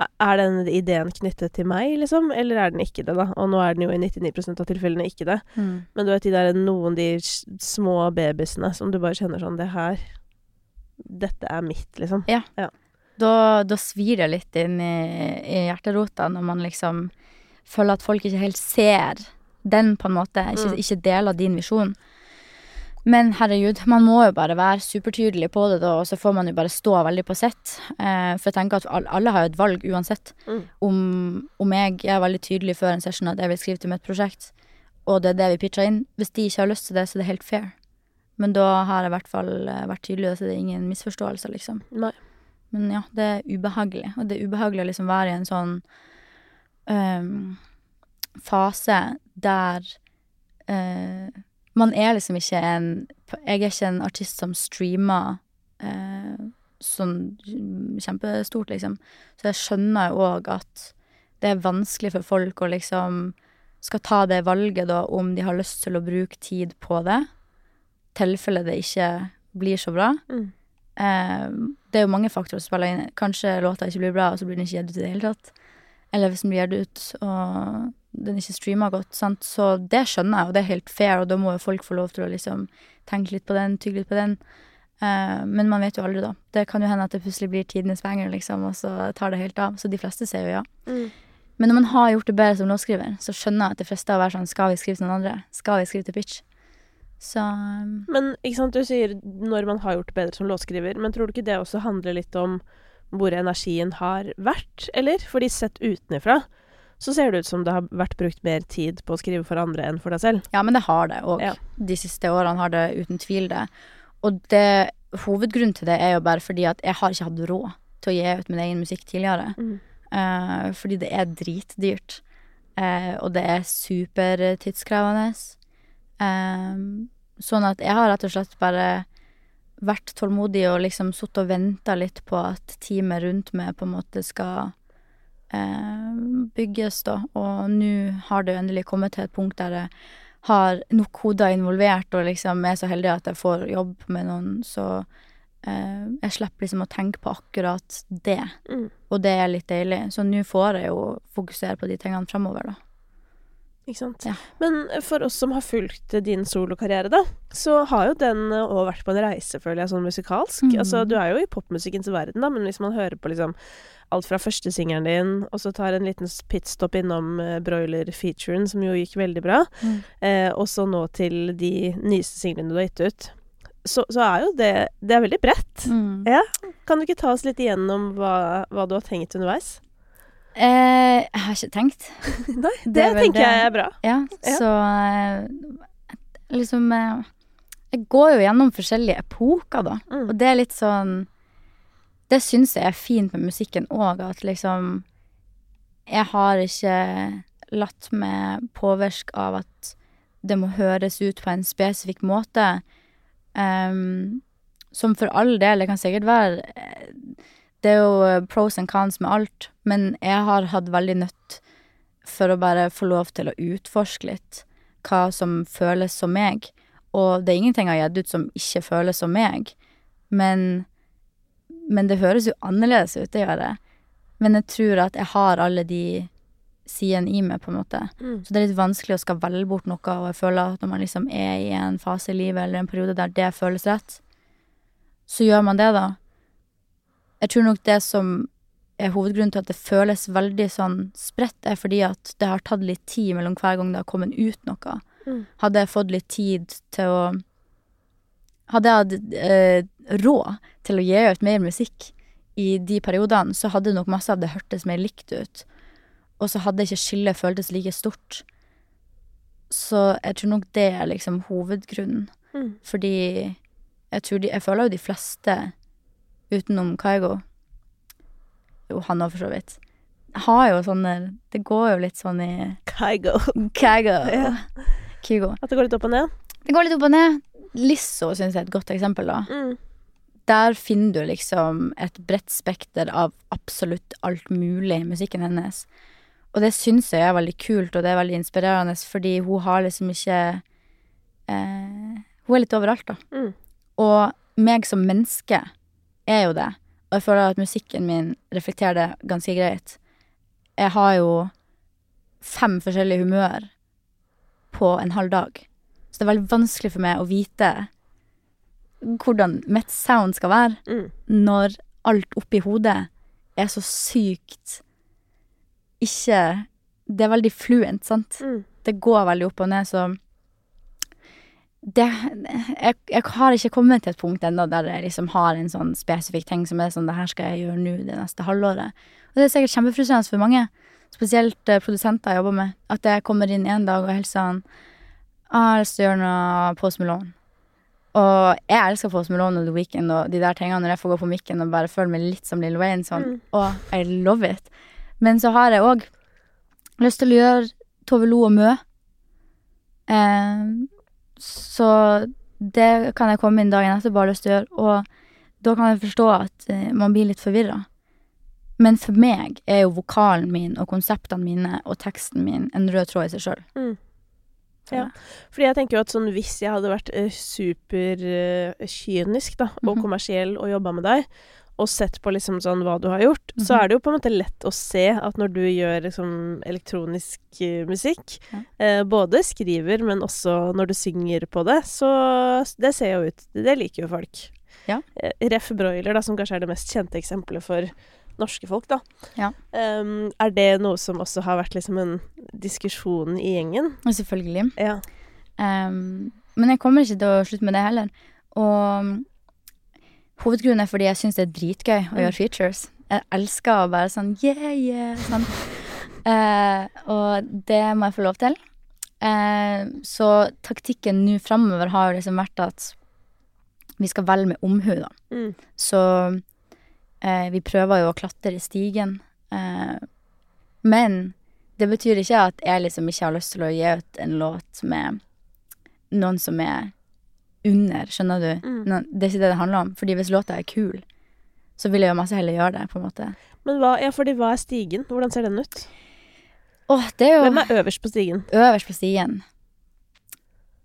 er den ideen knyttet til meg, liksom? Eller er den ikke det, da? Og nå er den jo i 99% av tilfellene ikke det. mm. Men du vet de der noen de små babysene som du bare kjenner sånn Det her Dette er mitt, liksom. da, da svir det litt inn i, i hjerterota når man liksom føler at folk ikke helt ser den, på en måte. Ikke, Mm. ikke deler din visjon. Men herregud, man må jo bare være supertydelig på det, da, og så får man jo bare stå veldig på sitt. Eh, for jeg tenker at alle har jo et valg uansett. Mm. Om, om jeg, jeg er veldig tydelig før en session at jeg vil skrive til mitt prosjekt, og det er det vi pitcher inn. Hvis de ikke har lyst til det, så er det helt fair. Men da har jeg i hvert fall eh, vært tydelig, så det er ingen misforståelser, liksom. Nei. Men ja, det er ubehagelig. Og det er ubehagelig å liksom være i en sånn um, fase der øh, Man er liksom ikke en Jeg er ikke en artist som streamer eh, sånn kjempestort, liksom. Så jeg skjønner jo òg at det er vanskelig for folk å liksom skal ta det valget, da, om de har lyst til å bruke tid på det. Tilfelle det ikke blir så bra. Mm. Eh, det er jo mange faktorer som spiller inn. Kanskje låta ikke blir bra, og så blir den ikke gitt ut i det hele tatt. Eller hvis den blir gitt ut, og den ikke streamer godt. Sant? Så det skjønner jeg, og det er helt fair, og da må jo folk få lov til å liksom tenke litt på den, tygge litt på den. Uh, men man vet jo aldri, da. Det kan jo hende at det plutselig blir tidenes banger, liksom, og så tar det helt av. Så de fleste sier jo ja. Mm. Men når man har gjort det bedre som låtskriver, så skjønner jeg at det fleste har vært sånn Skal vi skrive til noen andre? Skal vi skrive til pitch? Så um, Men ikke sant, du sier når man har gjort det bedre som låtskriver, men tror du ikke det også handler litt om hvor energien har vært, eller? Fordi sett utenfra så ser det ut som det har vært brukt mer tid på å skrive for andre enn for deg selv. Ja, men det har det òg. Ja. De siste årene har det uten tvil det. Og det, hovedgrunnen til det er jo bare fordi at jeg har ikke hatt råd til å gi ut min egen musikk tidligere. Mm. Uh, fordi det er dritdyrt. Uh, og det er supertidskrevende. Eh, sånn at jeg har rett og slett bare vært tålmodig og liksom sittet og venta litt på at teamet rundt meg på en måte skal bygges, da. Og nå har det endelig kommet til et punkt der jeg har nok hoder involvert, og liksom er så heldig at jeg får jobb med noen, så eh, jeg slipper liksom å tenke på akkurat det. Mm. Og det er litt deilig. Så nå får jeg jo fokusere på de tingene framover, da. Ja. Men for oss som har fulgt din solokarriere, da, så har jo den òg vært på en reise, føler jeg, sånn musikalsk. Mm. Altså, du er jo i popmusikkens verden, da, men hvis man hører på liksom alt fra første singelen din, og så tar en liten pitstop innom uh, Broiler-featuren, som jo gikk veldig bra, eh, og så nå til de nyeste singlene du har gitt ut, så, så er jo det Det er veldig bredt. Mm. Ja. Kan du ikke ta oss litt igjennom hva, hva du har tenkt underveis? Eh, jeg har ikke tenkt. *laughs* Nei, det, Det er tenker det. jeg er bra. Ja, Ja. så eh, liksom eh, Jeg går jo gjennom forskjellige epoker, da. Mm. Og det er litt sånn Det syns jeg er fint med musikken òg, at liksom Jeg har ikke latt meg påvirke av at det må høres ut på en spesifikk måte. Um, som for all del, det kan sikkert være eh, Det er jo pros and cons med alt, men jeg har hatt veldig nødt for å bare få lov til å utforske litt hva som føles som meg. Og det er ingenting jeg har gitt ut som ikke føles som meg, men, men det høres jo annerledes ut, det gjør det. Men jeg tror at jeg har alle de sidene i meg, på en måte. Mm. Så det er litt vanskelig å skal velge bort noe, og jeg føler at når man liksom er i en fase i livet eller en periode der det føles rett, så gjør man det, da. Jeg tror nok det som er hovedgrunnen til at det føles veldig sånn spredt, er fordi at det har tatt litt tid mellom hver gang det har kommet ut noe. Mm. Hadde jeg fått litt tid til å Hadde jeg hatt eh, råd til å gi ut mer musikk i de periodene, så hadde nok masse av det hørtes mer likt ut. Og så hadde ikke skillet føltes like stort. Så jeg tror nok det er liksom hovedgrunnen. Mm. Fordi jeg tror de Jeg føler jo de fleste utenom Kaigo Jo, han òg, for så vidt. Har jo sånne Det går jo litt sånn i Kygo. Kaigo. *laughs* Ja. Kygo. At det går litt opp og ned. Det går litt opp og ned. Lisso syns jeg er et godt eksempel, da. Mm. Der finner du liksom et bredt spekter av absolutt alt mulig i musikken hennes. Og det syns jeg er veldig kult, og det er veldig inspirerende, fordi hun har liksom ikke eh, Hun er litt overalt, da. Mm. Og meg som menneske er jo det. Og jeg føler at musikken min reflekterer det ganske greit. Jeg har jo fem forskjellige humør på en halv dag. Så det er veldig vanskelig for meg å vite hvordan mitt sound skal være Mm. når alt oppi hodet er så sykt ikke Det er veldig fluent, sant? Mm. Det går veldig opp og ned, så det jeg, jeg har ikke kommet til et punkt ennå der jeg liksom har en sånn spesifikk ting som er sånn Det her skal jeg gjøre nå det neste halvåret. Og det er sikkert kjempefrustrerende for mange, spesielt eh, produsenter jeg jobber med, at jeg kommer inn en dag og er helt sånn «Ah, Jeg har lyst til å gjøre noe Post Malone. Og jeg elsker Post Malone og The Weekend og de der tingene når jeg får gå på mikken og bare føle meg litt som Lil Wayne. Sånn, Mm. I love it. Men så har jeg òg lyst til å gjøre Tove Lo og Mø. Eh, så det kan jeg komme inn dagen etter og ha lyst til å gjøre. Og da kan jeg forstå at eh, man blir litt forvirra. Men for meg er jo vokalen min og konseptene mine og teksten min en rød tråd i seg sjøl. Mm. Ja. Fordi jeg tenker jo at sånn hvis jeg hadde vært uh, superkynisk da, og Mhm. kommersiell og jobba med deg, og sett på liksom sånn hva du har gjort, så Mhm. er det jo på en måte lett å se at når du gjør liksom elektronisk eh, musikk, Ja. eh, både skriver, men også når du synger på det, så det ser jo ut Det liker jo folk. Ja. Eh, Ref Broiler, da, som kanskje er det mest kjente eksempelet for norske folk, da. Ja. Um, er det noe som også har vært liksom en diskusjon i gjengen? Selvfølgelig. Ja. Um, men jeg kommer ikke til å slutte med det heller. Og mm, hovedgrunnen er fordi jeg syns det er dritgøy å Mm. gjøre features. Jeg elsker å være sånn yeah, yeah. Sånn. *laughs* Eh, og det må jeg få lov til. Eh, så taktikken nå framover har liksom vært at vi skal velge med omhu, da. Mm. Så eh, vi prøver jo å klatre i stigen. Eh, men det betyr ikke at jeg liksom ikke har lyst til å gi ut en låt med noen som er under, skjønner du? Mm. Det er ikke det det handler om. Fordi hvis låta er kul, så vil jeg jo masse heller gjøre det, på en måte. Men hva, ja, fordi hva er stigen? Hvordan ser den ut? Åh, det er jo Hvem er øverst på stigen? øverst på stigen.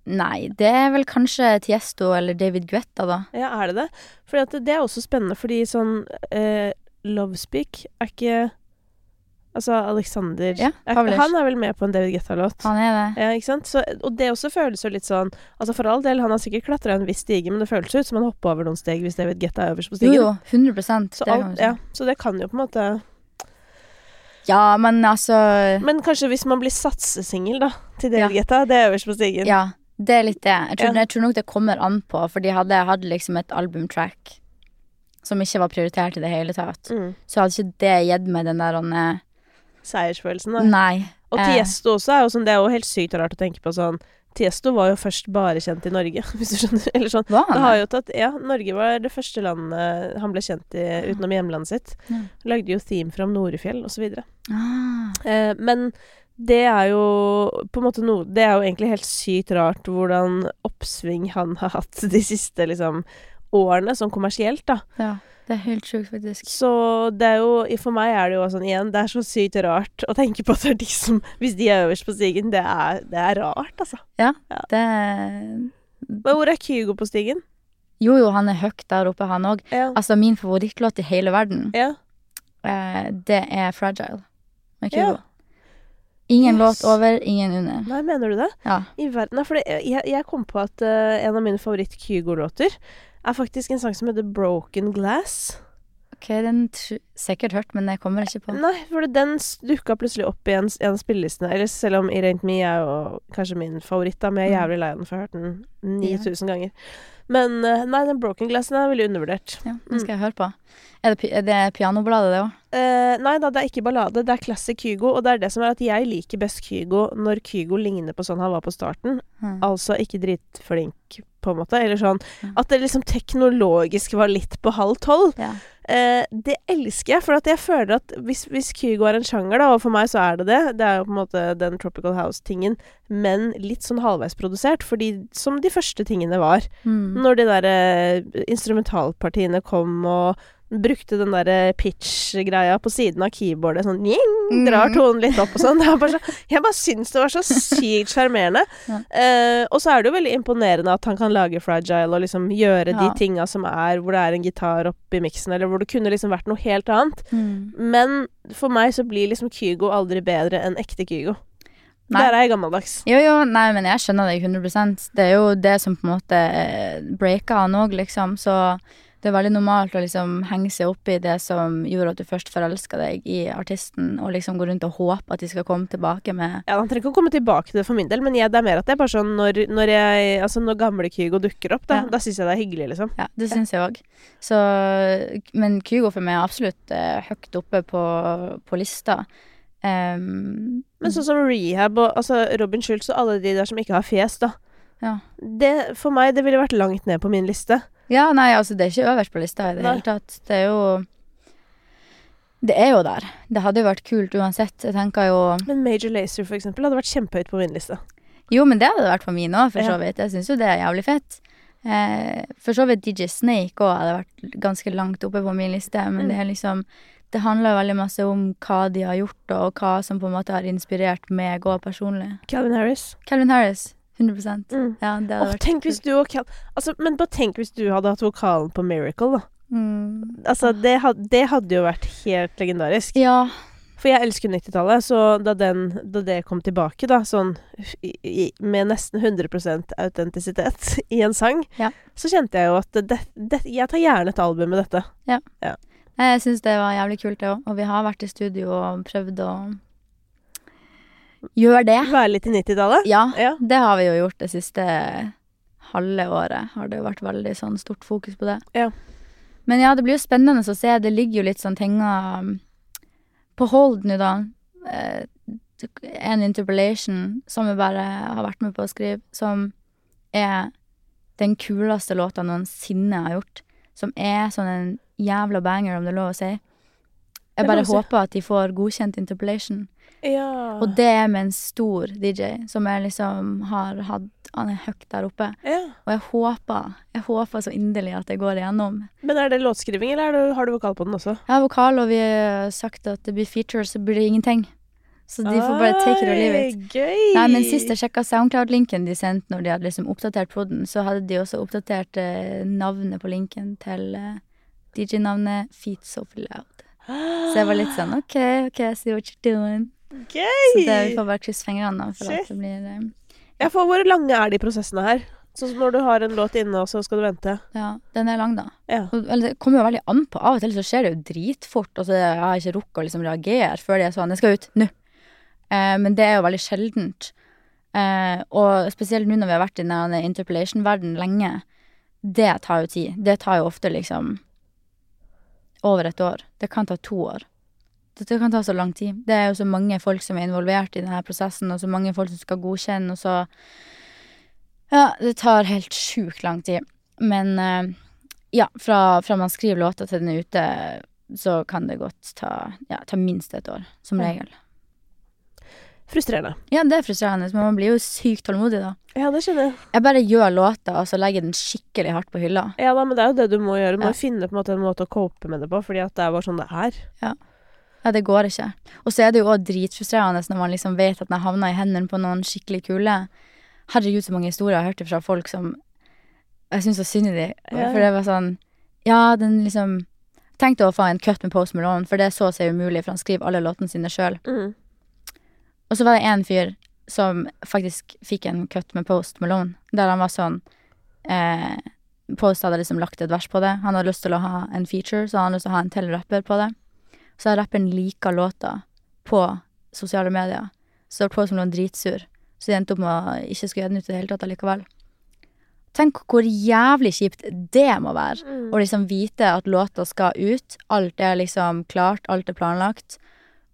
Nei, det er vel kanskje Tiesto eller David Guetta, da. Ja, er det det? At det er også spennende, fordi sånn eh, Lovespeak er ikke Altså, Alexander Ja, Han er vel med på en David Guetta-låt? Han er det. Ja, ikke sant? Så, og det også føles jo litt sånn Altså For all del, han har sikkert klatra en viss stige, men det føles ut som han hopper over noen steg hvis David Guetta er øverst på stigen. jo, 100 Så, det alt, ja, så det kan jo på en måte Ja, men altså Men kanskje hvis man blir satsesingel, da, til Ja. David Guetta, det er øverst på stigen. Ja, det er litt det. Jeg tror, Ja. jeg tror nok det kommer an på, fordi hadde jeg hatt liksom et albumtrack som ikke var prioritert i det hele tatt, Mm. så hadde ikke det gitt meg den der eh, Seiersfølelsen, da. Nei. Og eh, Tiesto også er jo sånn, det er jo helt sykt rart å tenke på sånn Tiesto var jo først bare kjent i Norge, *laughs* hvis du skjønner. Eller sånn. Hva? Det har jo tatt Ja, Norge var det første landet han ble kjent i utenom hjemlandet sitt. Ja. Lagde jo theme fra Norefjell videre. Ah, Eh, men det er jo på en måte noe Det er jo egentlig helt sykt rart hvordan oppsving han har hatt de siste liksom årene, sånn kommersielt, da. ja. Det er helt sjukt, faktisk. Så det er jo For meg er det jo sånn igjen, det er så sykt rart å tenke på at det er de som Hvis de er øverst på stigen, det er, det er rart, altså. Det Men hvor er Kygo på stigen? Jo, jo, han er høyt der oppe, han òg. Ja. Altså, min favorittlåt i hele verden, ja. eh, det er 'Fragile' med Ja. Ingen Yes. låt over, ingen under. Nei, mener du det? Ja. I verden Nei, for det, jeg, jeg kom på at uh, en av mine favoritt-Kygo-låter er faktisk en sang som heter 'Broken Glass'. Ok, den tr sikkert hørt, men jeg kommer ikke på. Nei, for den dukka plutselig opp i en, en av spillelistene. Eller selv om It Ain't Me er jo kanskje min favoritt, da, men jeg er Mm. jævlig lei den, for jeg har hørt den 9000 ganger. Men eh, nei, den Broken Glassen er veldig undervurdert. Ja, den skal jeg høre på. Er det, er det pianobladet, det òg? Eh, nei da, det er ikke ballade, det er classic Kygo. Og det er det som er at jeg liker best Kygo når Kygo ligner på sånn han var på starten. Mm. Altså ikke dritflink, på en måte. Eller sånn Mm. at det liksom teknologisk var litt på halv tolv. Ja. Eh, det elsker jeg, for at jeg føler at hvis, hvis Kygo er en sjanger, da, og for meg så er det det, det er jo på en måte den Tropical House-tingen, men litt sånn halvveis produsert, fordi som de første tingene var. Mm. Når de der eh, instrumentalpartiene kom og brukte den der eh, pitch-greia på siden av keyboardet, sånn njing, drar Mm. tonen litt opp og sånn. *laughs* Bare så, jeg bare syns det var så sykt sjarmerende. *laughs* Ja. Eh, og så er det jo veldig imponerende at han kan lage fragile og liksom gjøre de Ja. tinga som er hvor det er en gitar oppi miksen, eller hvor det kunne liksom vært noe helt annet. Mm. Men for meg så blir liksom Kygo aldri bedre enn ekte Kygo. Nei. Der er jeg gammeldags. Jo, jo, nei, men jeg skjønner deg 100 Det er jo det som på en måte eh, breaker han òg, liksom. Så det er veldig normalt å liksom henge seg opp i det som gjorde at du først forelska deg i artisten, og liksom gå rundt og håpe at de skal komme tilbake med Ja, Han trenger ikke å komme tilbake til det for min del, men jeg, det er mer at det er bare sånn når, når, jeg, altså når gamle Kygo dukker opp, da, Ja. da syns jeg det er hyggelig, liksom. Ja, det syns jeg òg. Så Men Kygo for meg er absolutt eh, høyt oppe på, på lista. Um, Men sånn som Rehab og altså Robin Schultz og alle de der som ikke har fjes, da. Ja. Det, for meg, det ville vært langt ned på min liste. Ja, nei, altså, det er ikke øverst på lista i det Nei. hele tatt. Det er jo Det er jo der. Det hadde jo vært kult uansett. Jeg tenker jo Men Major Lazer, for eksempel, hadde vært kjempehøyt på min liste. Jo, men det hadde det vært på min òg, for Ja. så vidt. Jeg syns jo det er jævlig fett. Eh, for så vidt DJ Snake òg hadde vært ganske langt oppe på min liste, men Mm. det er liksom Det handler veldig masse om hva de har gjort, og hva som på en måte har inspirert meg òg personlig. Calvin Harris. Calvin Harris. 100 Mm. Ja, vært tenk hvis du og Cal... Altså, men bare tenk hvis du hadde hatt vokalen på Miracle, da. mm. Altså, det, had, det hadde jo vært helt legendarisk. Ja. For jeg elsker 90-tallet, så da, den, da det kom tilbake, da, sånn i, med nesten 100% autentisitet *laughs* i en sang, Ja. så kjente jeg jo at det, det, jeg tar gjerne et album med dette. Jeg syns det var jævlig kult, det òg. Og vi har vært i studio og prøvd å gjøre det. Være litt i 90-tallet. Ja, Ja. det har vi jo gjort det siste halve året. Har det jo vært veldig sånn stort fokus på det. Ja. Men ja, det blir jo spennende å se. Det ligger jo litt sånn ting um, på hold nå, da. Eh, en interpellation som vi bare har vært med på å skrive, som er den kuleste låta noensinne har gjort. Som er sånn en jævla banger, om det er lov å si. Jeg bare håper at de får godkjent interpellation. Ja. Og det er med en stor DJ, som jeg liksom har hatt Han er høyt der oppe. ja. Og jeg håper, jeg håper så inderlig at det går igjennom. Men er det låtskriving, eller er du, har du vokal på den også? Jeg har vokal, og vi har sagt at det blir features, så blir det ingenting. Så de får bare take it or leave it. Gøy! Nei, men sist jeg sjekka Soundcloud-linken de sendte når de hadde liksom oppdatert poden, så hadde de også oppdatert eh, navnet på linken til eh, DJ-navnet Feet So Loud. Så jeg var litt sånn OK, OK, I see what you're doing. Gøy! Så det, vi får bare krysse fingrene for Shit. at det blir um, Ja, for hvor lange er de prosessene her? Sånn som når du har en låt inne, og så skal du vente. Ja, den er lang, da. Ja. Og, eller, det kommer jo veldig an på. Av og til så skjer det jo dritfort. Altså, jeg har ikke rukket å liksom reagere før de er sånn 'Jeg skal ut nå'. Eh, men det er jo veldig sjeldent. Eh, og spesielt nå når vi har vært i denne interpellation-verden lenge. Det tar jo tid. Det tar jo ofte liksom over et år. Det kan ta to år. Det, det kan ta så lang tid. Det er jo så mange folk som er involvert i denne prosessen, og så mange folk som skal godkjenne, og så Ja, det tar helt sjukt lang tid. Men eh, ja, fra, fra man skriver låta til den er ute, så kan det godt ta, ja, ta minst et år, som regel. Frustrerende. Ja, det er frustrerende, men man blir jo sykt tålmodig da. Ja, det skjønner jeg. Jeg bare gjør låta, og så legger jeg den skikkelig hardt på hylla. Ja da, men det er jo det du må gjøre. Du må Ja. finne på en måte en måte å cope med det på, fordi at det er bare sånn det er. Ja, det går ikke. Og så er det jo òg dritfrustrerende når man liksom vet at den havna i hendene på noen skikkelig kule. Herregud, så mange historier jeg har hørt fra folk som Jeg syns så synd i dem. Ja. For det var sånn Ja, den liksom Tenkte å få en cut med Post Malone, for det så seg umulig, for han skriver alle låtene sine sjøl. Mm. Og så var det en fyr som faktisk fikk en cut med Post Malone, der han var sånn eh, Post hadde liksom lagt et vers på det. Han hadde lyst til å ha en feature, så han hadde lyst til å ha en til rapper på det. Så har rapperen lika låta på sosiale medier. Så det Post som noen dritsur. Så de endte opp med å ikke skulle gjøre den ut i det hele tatt allikevel. Tenk hvor jævlig kjipt det må være. Mm. Å liksom vite at låta skal ut. Alt er liksom klart, alt er planlagt.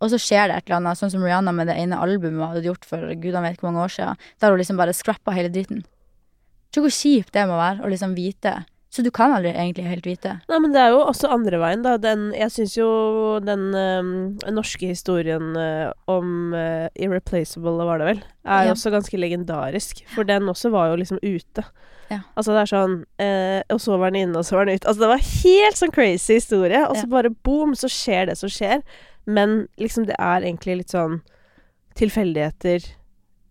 Og så skjer det et eller annet, sånn som Rihanna med det ene albumet hun hadde gjort for gudene vet hvor mange år siden, der hun liksom bare scrappa hele dritten. Tenk hvor kjipt det må være å liksom vite. Så du kan aldri egentlig helt vite. Nei, men det er jo også andre veien, da. Den, jeg syns jo den øhm, norske historien øh, om øh, Irreplaceable, var det vel, er Ja. også ganske legendarisk. For den også var jo liksom ute. Ja. Altså det er sånn øh, Og så var den inne, og så var den ute. Altså det var helt sånn crazy historie. Og så Ja. bare boom, så skjer det som skjer. Men liksom det er egentlig litt sånn tilfeldigheter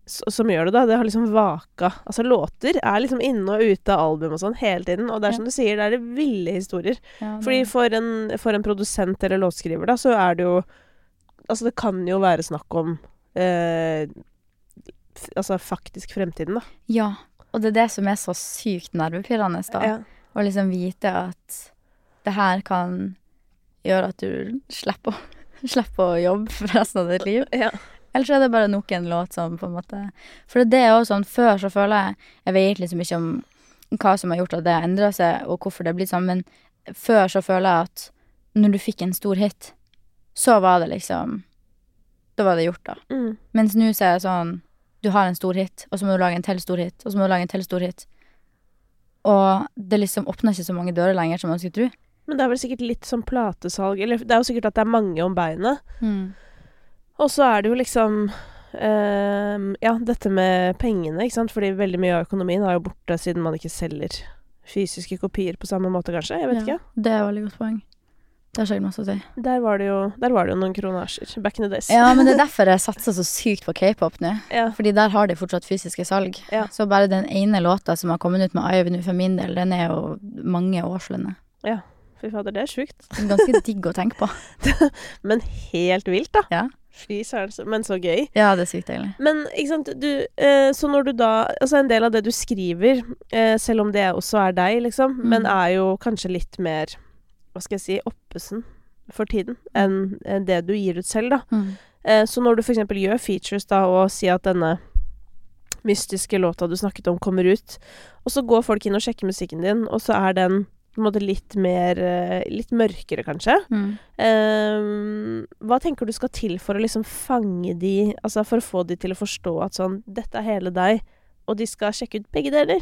som gjør det, da. Det har liksom vaka. Altså låter er liksom inne og ute av album og sånn hele tiden. Og det er som du sier, det er det ville historier. Ja, det- Fordi for en, for en produsent eller låtskriver, da, så er det jo Altså, det kan jo være snakk om eh, Altså faktisk fremtiden, da. Ja, og det er det som er så sykt nervepirrende, da. Ja. Å liksom vite at det her kan gjøre at du slipper å, *laughs* slipper å jobbe for resten av ditt liv. Ja. Eller så er det bare nok en låt som på en måte For det er jo sånn, før så føler jeg Jeg vet liksom ikke om hva som har gjort at det har endra seg, og hvorfor det har blitt sånn, men før så føler jeg at når du fikk en stor hit, så var det liksom Da var det gjort, da. Mm. Mens nå så er det sånn Du har en stor hit, og så må du lage en til stor hit, og så må du lage en til stor hit. Og det liksom åpner ikke så mange dører lenger som man skulle tro. Men det er vel sikkert litt som platesalg Eller det er jo sikkert at det er mange om beinet. Og så er det jo liksom ehm, Ja, dette med pengene, ikke sant. Fordi veldig mye av økonomien er jo borte siden man ikke selger fysiske kopier på samme måte, kanskje. Jeg vet Ja, Det er et veldig godt poeng. Det har sikkert masse å si. Der var det jo, der var det jo noen kronasjer back in the days. Ja, men det er derfor jeg *laughs* satser så sykt på k-pop nå. Ja. Fordi der har de fortsatt fysiske salg. Ja. Så bare den ene låta som har kommet ut med Ivan for min del, den er jo mange årslønner. Fy fader, det er sjukt. Ganske digg å tenke på. *laughs* Men helt vilt, da. Ja. Fy søren, men så gøy. Ja, det er sykt deilig. Men ikke sant, du eh, Så når du da Altså en del av det du skriver, eh, selv om det også er deg, liksom, Mm. men er jo kanskje litt mer Hva skal jeg si oppesen for tiden enn en det du gir ut selv, da. Mm. Eh, så når du f.eks. gjør features da, og sier at denne mystiske låta du snakket om, kommer ut, og så går folk inn og sjekker musikken din, og så er den på en måte litt mer eh, Litt mørkere, kanskje. Mm. Um, hva tenker du skal til for å liksom fange de Altså for å få de til å forstå at sånn Dette er hele deg, og de skal sjekke ut begge deler?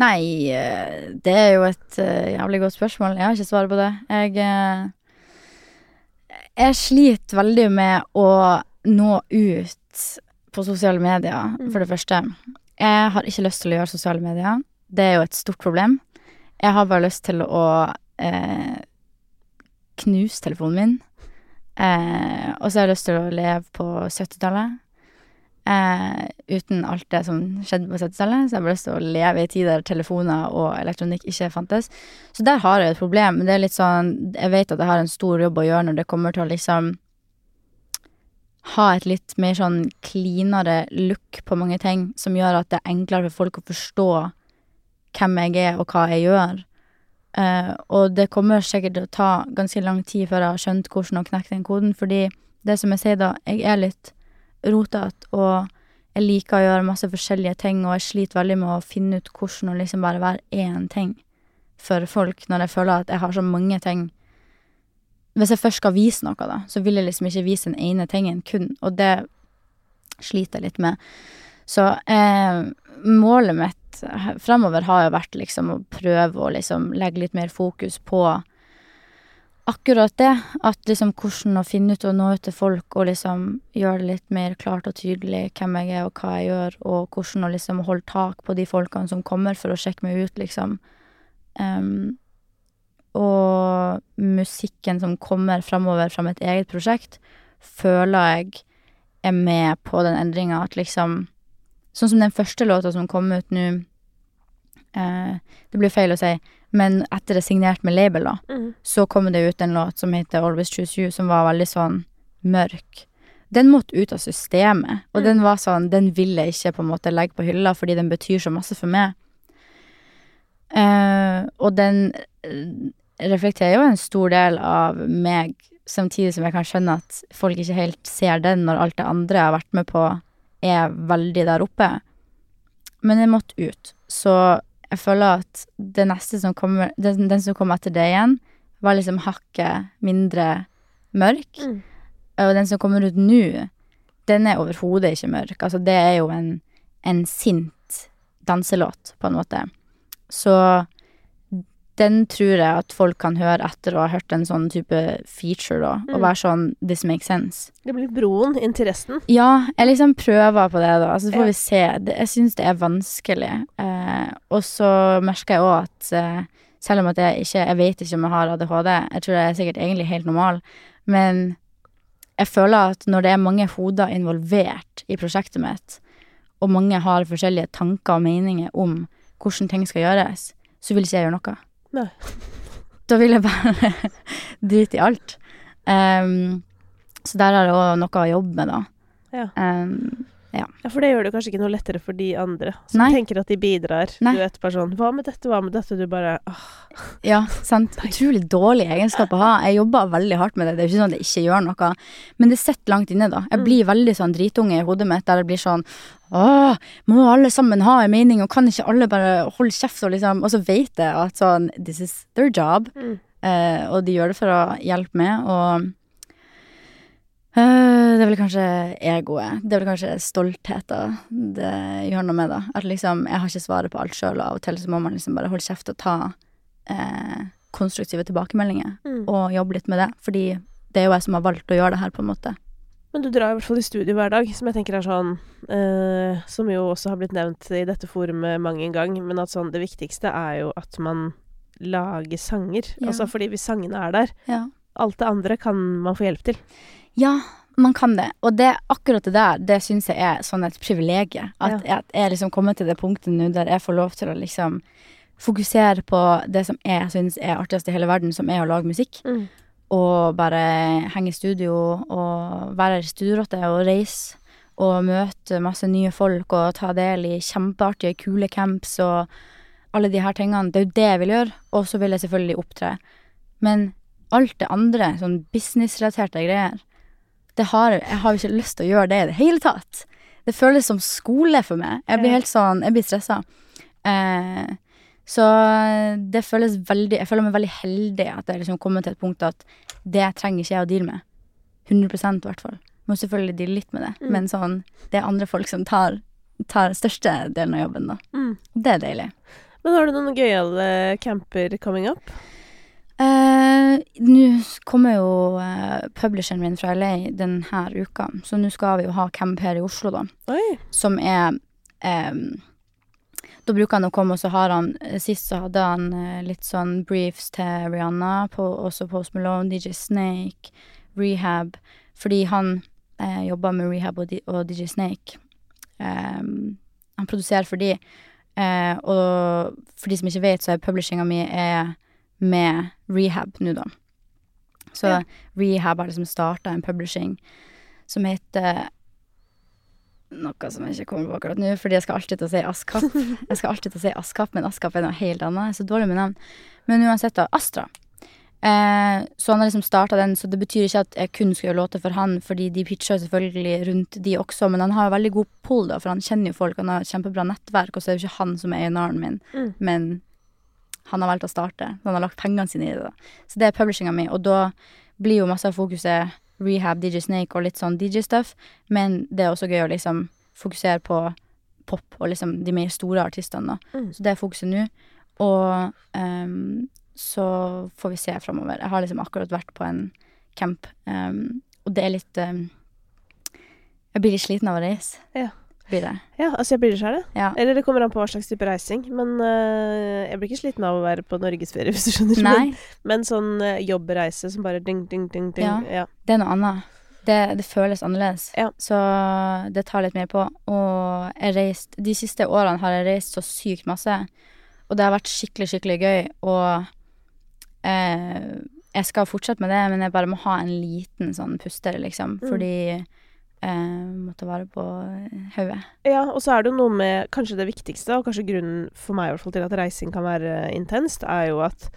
Nei, eh, det er jo et eh, jævlig godt spørsmål. Jeg har ikke svaret på det. Jeg Jeg sliter veldig med å nå ut på sosiale medier, Mm. for det første. Jeg har ikke lyst til å gjøre sosiale medier. Det er jo et stort problem. Jeg har bare lyst til å eh, knuse telefonen min. Eh, og så har jeg lyst til å leve på 70-tallet. Eh, uten alt det som skjedde på 70-tallet. Så jeg har bare lyst til å leve i tid der telefoner og elektronikk ikke fantes. Så der har jeg et problem. Det er litt sånn Jeg vet at jeg har en stor jobb å gjøre når det kommer til å liksom ha et litt mer sånn cleanere look på mange ting, som gjør at det er enklere for folk å forstå hvem jeg er og hva jeg gjør. Uh, og det kommer sikkert til å ta ganske lang tid før jeg har skjønt hvordan å knekke den koden, fordi det som jeg sier da, jeg er litt rotete, og jeg liker å gjøre masse forskjellige ting, og jeg sliter veldig med å finne ut hvordan å liksom bare være én ting for folk, når jeg føler at jeg har så mange ting. Hvis jeg først skal vise noe, da, så vil jeg liksom ikke vise den ene tingen kun, og det sliter jeg litt med. Så eh, målet mitt fremover har jo vært liksom å prøve å liksom legge litt mer fokus på akkurat det. At liksom hvordan å finne ut og nå ut til folk og liksom gjøre det litt mer klart og tydelig hvem jeg er og hva jeg gjør, og hvordan å liksom holde tak på de folkene som kommer for å sjekke meg ut, liksom. Um, og musikken som kommer fremover fra mitt eget prosjekt, føler jeg er med på den endringa at liksom Sånn som den første låta som kom ut nå Det blir feil å si, men etter det er signert med label, da, Mm. så kom det ut en låt som heter Always Choose You, som var veldig sånn mørk. Den måtte ut av systemet, og Mm. den var sånn Den ville jeg ikke på en måte legge på hylla fordi den betyr så masse for meg. Uh, og den eh, reflekterer jo en stor del av meg, samtidig som jeg kan skjønne at folk ikke helt ser den når alt det andre jeg har vært med på, er veldig der oppe. Men den måtte ut. Så jeg føler at det neste som kommer Den, den som kom etter det igjen, var liksom hakket mindre mørk. Mm. Og den som kommer ut nå, den er overhodet ikke mørk. Altså, det er jo en, en sint danselåt, på en måte. Så den tror jeg at folk kan høre etter å ha hørt en sånn type feature, da. Og Mm. være sånn This makes sense. Det blir broen inn til resten. Ja, jeg liksom prøver på det, da. Så får Ja. vi se. Det, jeg syns det er vanskelig. Eh, og så merker jeg òg at eh, selv om at jeg ikke Jeg vet ikke om jeg har ADHD, jeg tror jeg er sikkert egentlig helt normal, men jeg føler at når det er mange hoder involvert i prosjektet mitt, og mange har forskjellige tanker og meninger om hvordan ting skal gjøres, så vil ikke jeg gjøre noe. Nei. *laughs* Da vil jeg bare *laughs* drite i alt. Um, så der har jeg òg noe å jobbe med, da. Ja. Ehm, Ja, For det gjør det kanskje ikke noe lettere for de andre som Nei. tenker at de bidrar. Nei. Du vet bare sånn Hva med dette, hva med dette? Du bare åh, *laughs* ja, sant. Utrolig dårlig egenskap å ha. Jeg jobber veldig hardt med det. Det er ikke sånn at jeg ikke gjør noe. Men det sitter langt inne, da. Jeg Mm. blir veldig sånn dritunge i hodet mitt der det blir sånn Åh, må alle sammen ha en mening, og kan ikke alle bare holde kjeft, og liksom Og så vet jeg at sånn This is their job. Mm. Eh, og de gjør det for å hjelpe meg, og Det er vel kanskje egoet. Det er vel kanskje stoltheten det gjør noe med, da. At liksom, jeg har ikke svaret på alt sjøl, og av og til så må man liksom bare holde kjeft og ta eh, konstruktive tilbakemeldinger, Mm. og jobbe litt med det. Fordi det er jo jeg som har valgt å gjøre det her, på en måte. Men du drar i hvert fall i studio hver dag, som jeg tenker er sånn eh, Som jo også har blitt nevnt i dette forumet mange en gang, men at sånn det viktigste er jo at man lager sanger. Ja. Altså fordi hvis sangene er der, Ja. alt det andre kan man få hjelp til. Ja, man kan det. Og det, akkurat det der, det syns jeg er sånn et privilegium. At, at jeg liksom kommer til det punktet nå der jeg får lov til å liksom fokusere på det som jeg syns er artigst i hele verden, som er å lage musikk. Mm. Og bare henge i studio og være studierotte og reise. Og møte masse nye folk og ta del i kjempeartige, kule camps og alle de her tingene. Det er jo det jeg vil gjøre. Og så vil jeg selvfølgelig opptre. Men alt det andre, sånn businessrelaterte greier, har, jeg har ikke lyst til å gjøre det i det hele tatt. Det føles som skole for meg. Jeg blir helt sånn Jeg blir stressa. Eh, så det føles veldig Jeg føler meg veldig heldig at jeg liksom kommer til et punkt at det trenger ikke jeg å deale med. 100% i hvert fall. Må selvfølgelig deale litt med det, Mm. men sånn Det er andre folk som tar, tar største delen av jobben, da. Mm. Det er deilig. Men har du noen gøyale camper coming up? Eh, nå kommer jo eh, publisheren min fra LA denne uka, så nå skal vi jo ha camp her i Oslo, da. Oi. Som er em, Da bruker han å komme, og så har han eh, Sist så hadde han eh, litt sånn briefs til Rihanna, på, også Post Malone, DJ Snake, Rehab. Fordi han eh, jobber med Rehab og, og DJ Snake. Em, han produserer for de. Eh, og for de som ikke vet, så er publishinga mi er med Rehab nå, da. Så Ja. Rehab har liksom starta en publishing som heter noe som jeg ikke kommer på akkurat nå, fordi jeg skal alltid til å si Askap. *laughs* Jeg skal alltid til å si Askap, men Askap er noe helt annet. Jeg er så dårlig med navn. Men uansett, da. Astra. Eh, så han har liksom starta den, så det betyr ikke at jeg kun skal gjøre låter for han, fordi de pitcher selvfølgelig rundt de også, men han har jo veldig god pull, da, for han kjenner jo folk, han har kjempebra nettverk, og så er det jo ikke han som er A&R-en min, Mm. men han har valgt å starte. Han har lagt pengene sine i det, da. Så det er publishinga mi, og da blir jo masse av fokuset rehab, DJ Snake og litt sånn DJ-stuff, men det er også gøy å liksom fokusere på pop og liksom de mer store artistene, da. Mm. Så det er fokuset nå. Og um, så får vi se framover. Jeg har liksom akkurat vært på en camp, um, og det er litt um, Jeg blir litt sliten av å reise. Ja. Blir det. Ja, altså jeg blir nysgjerrig. Ja. Eller det kommer an på hva slags type reising. Men uh, jeg blir ikke sliten av å være på norgesferie, *laughs* hvis du skjønner. Men, men sånn uh, jobbreise som bare ding, ding, ding, ding. Ja. Ja. det er noe annet. Det, det føles annerledes. Ja. Så det tar litt mer på. Og jeg reist De siste årene har jeg reist så sykt masse. Og det har vært skikkelig, skikkelig gøy. Og eh, jeg skal fortsette med det, men jeg bare må ha en liten sånn puster, liksom. Mm. Fordi eh, må ta vare på eh, hodet. Ja, og så er det jo noe med Kanskje det viktigste, og kanskje grunnen for meg i hvert fall til at reising kan være intenst, er jo at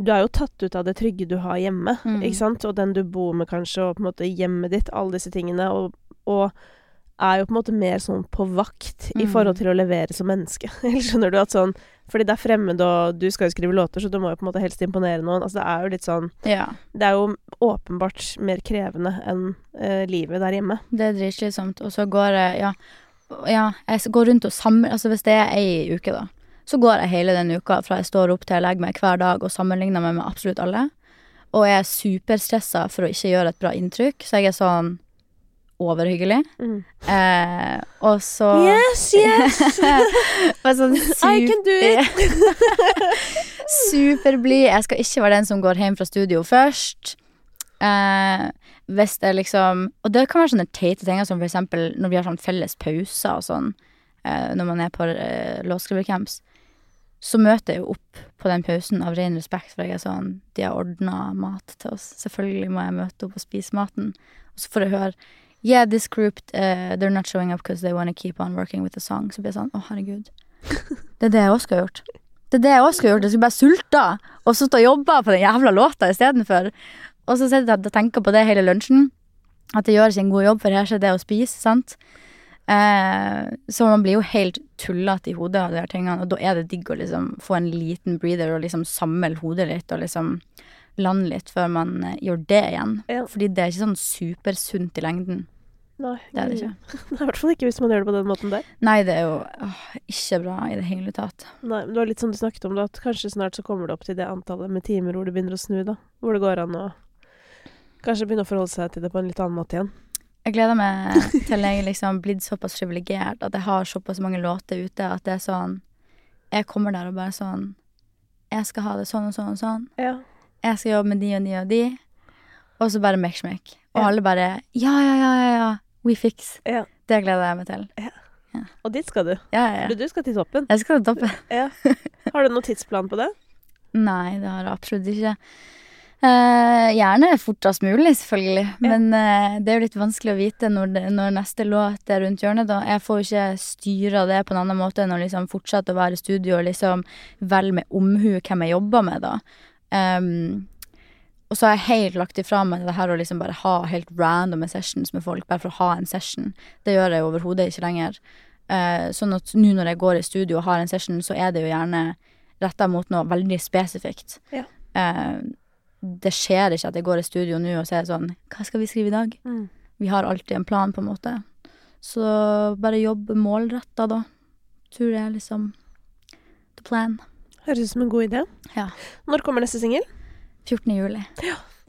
du er jo tatt ut av det trygge du har hjemme, Mm. ikke sant? Og den du bor med, kanskje, og på en måte hjemmet ditt, alle disse tingene. Og, og er jo på en måte mer sånn på vakt i Mm. forhold til å levere som menneske. *laughs* Eller skjønner du at sånn Fordi det er fremmed, og du skal jo skrive låter, så du må jo på en måte helst imponere noen. Altså det er jo litt sånn Ja. Det er jo åpenbart mer krevende enn eh, livet der hjemme. Det er dritslitsomt. Og så går jeg Ja, ja jeg går rundt og samler Altså hvis det er ei uke, da, så går jeg hele den uka fra jeg står opp til jeg legger meg hver dag og sammenligner meg med absolutt alle. Og jeg er superstressa for å ikke gjøre et bra inntrykk, så jeg er sånn overhyggelig. Eh, og så Yes, yes! *laughs* Sånn *laughs* I can do it! *laughs* Superblid. Jeg skal ikke være den som går hjem fra studio først. Eh, hvis det liksom Og det kan være sånne teite ting som for eksempel når vi har sånn felles pauser og sånn, eh, når man er på eh, låtskrivercamps, så møter jeg jo opp på den pausen av ren respekt, for jeg er sånn De har ordna mat til oss. Selvfølgelig må jeg møte opp og spise maten. Og så får jeg høre Yeah, this group, uh, they're not showing up because they want to keep on working with the song. Så blir jeg sånn, å herregud. Det er det jeg også skulle gjort. Det er det jeg også skulle gjort. Jeg skulle bare sulta og sittet og jobba på den jævla låta istedenfor. Og så sitter jeg og tenker på det hele lunsjen. At det gjøres en god jobb, for her skjer det å spise, sant. Eh, så man blir jo helt tullete i hodet av de her tingene, og da er det digg å liksom få en liten breather og liksom samle hodet litt og liksom lande litt før man eh, gjør det igjen. Ja. Fordi det er ikke sånn supersunt i lengden. Nei, Det er det ikke. *laughs* Nei, I hvert fall ikke hvis man gjør det på den måten der. Nei, det er jo åh, ikke bra i det hele tatt. Nei, men Det var litt sånn du snakket om, da, at kanskje snart så kommer det opp til det antallet med timer hvor det begynner å snu, da. Hvor det går an å kanskje begynne å forholde seg til det på en litt annen måte igjen. Jeg gleder meg *laughs* til jeg liksom blitt såpass privilegert at jeg har såpass mange låter ute at det er sånn Jeg kommer der og bare sånn Jeg skal ha det sånn og sånn og sånn. Ja. Jeg skal jobbe med de og de og de. Og så bare mekk-smekk. Og Ja. alle bare Ja, ja, ja, ja, ja. We fix. Ja. Det gleder jeg meg til. Og dit skal du. Ja, ja, ja. du skal til toppen. Jeg skal til toppen. *laughs* Ja. Har du noen tidsplan på det? Nei, det har jeg absolutt ikke. Eh, gjerne fortest mulig, selvfølgelig. Men eh, det er jo litt vanskelig å vite når, det, når neste låt er rundt hjørnet. da. Jeg får jo ikke styra det på en annen måte enn å liksom fortsette å være i studio og liksom velge med omhu hvem jeg jobber med, da. Ehm, og så har jeg helt lagt ifra meg det her å liksom bare ha helt randome sessions med folk, bare for å ha en session. Det gjør jeg overhodet ikke lenger. Uh, sånn at nå når jeg går i studio og har en session, så er det jo gjerne retta mot noe veldig spesifikt. Ja. Uh, det skjer ikke at jeg går i studio nå og sier sånn Hva skal vi skrive i dag? Mm. Vi har alltid en plan, på en måte. Så bare jobb målretta, da. Tror jeg liksom the plan. Høres ut som en god idé. Ja. Når kommer neste singel? 14. juli.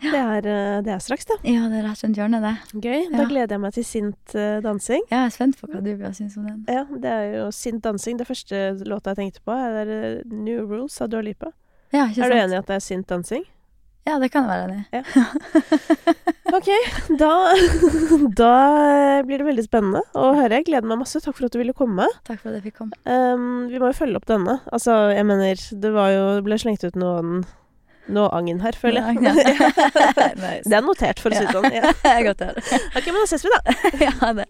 Det, er, eh, det er straks, da. Ja, det er rett rundt hjørnet, det. Gøy. Da Ja. gleder jeg meg til sint eh, dansing. Jeg er spent på hva du vil synes om den. Ja, det er jo sint dansing. Det første låta jeg tenkte på, er eh, New Rules av Dua Lipa. Ja, Er du enig i at det er sint dansing? Ja, det kan jeg være enig i. Ok, da, *laughs* da blir det veldig spennende å høre. Jeg gleder meg masse. Takk for at du ville komme. Takk for at jeg fikk komme. Um, vi må jo følge opp denne. Altså, jeg mener, det var jo Det ble slengt ut noen noe agn her, føler jeg. *laughs* nice. Det er notert, for å si det sånn. Ja. *laughs* Godt å høre. Ok, men da ses vi, da. Ja, det.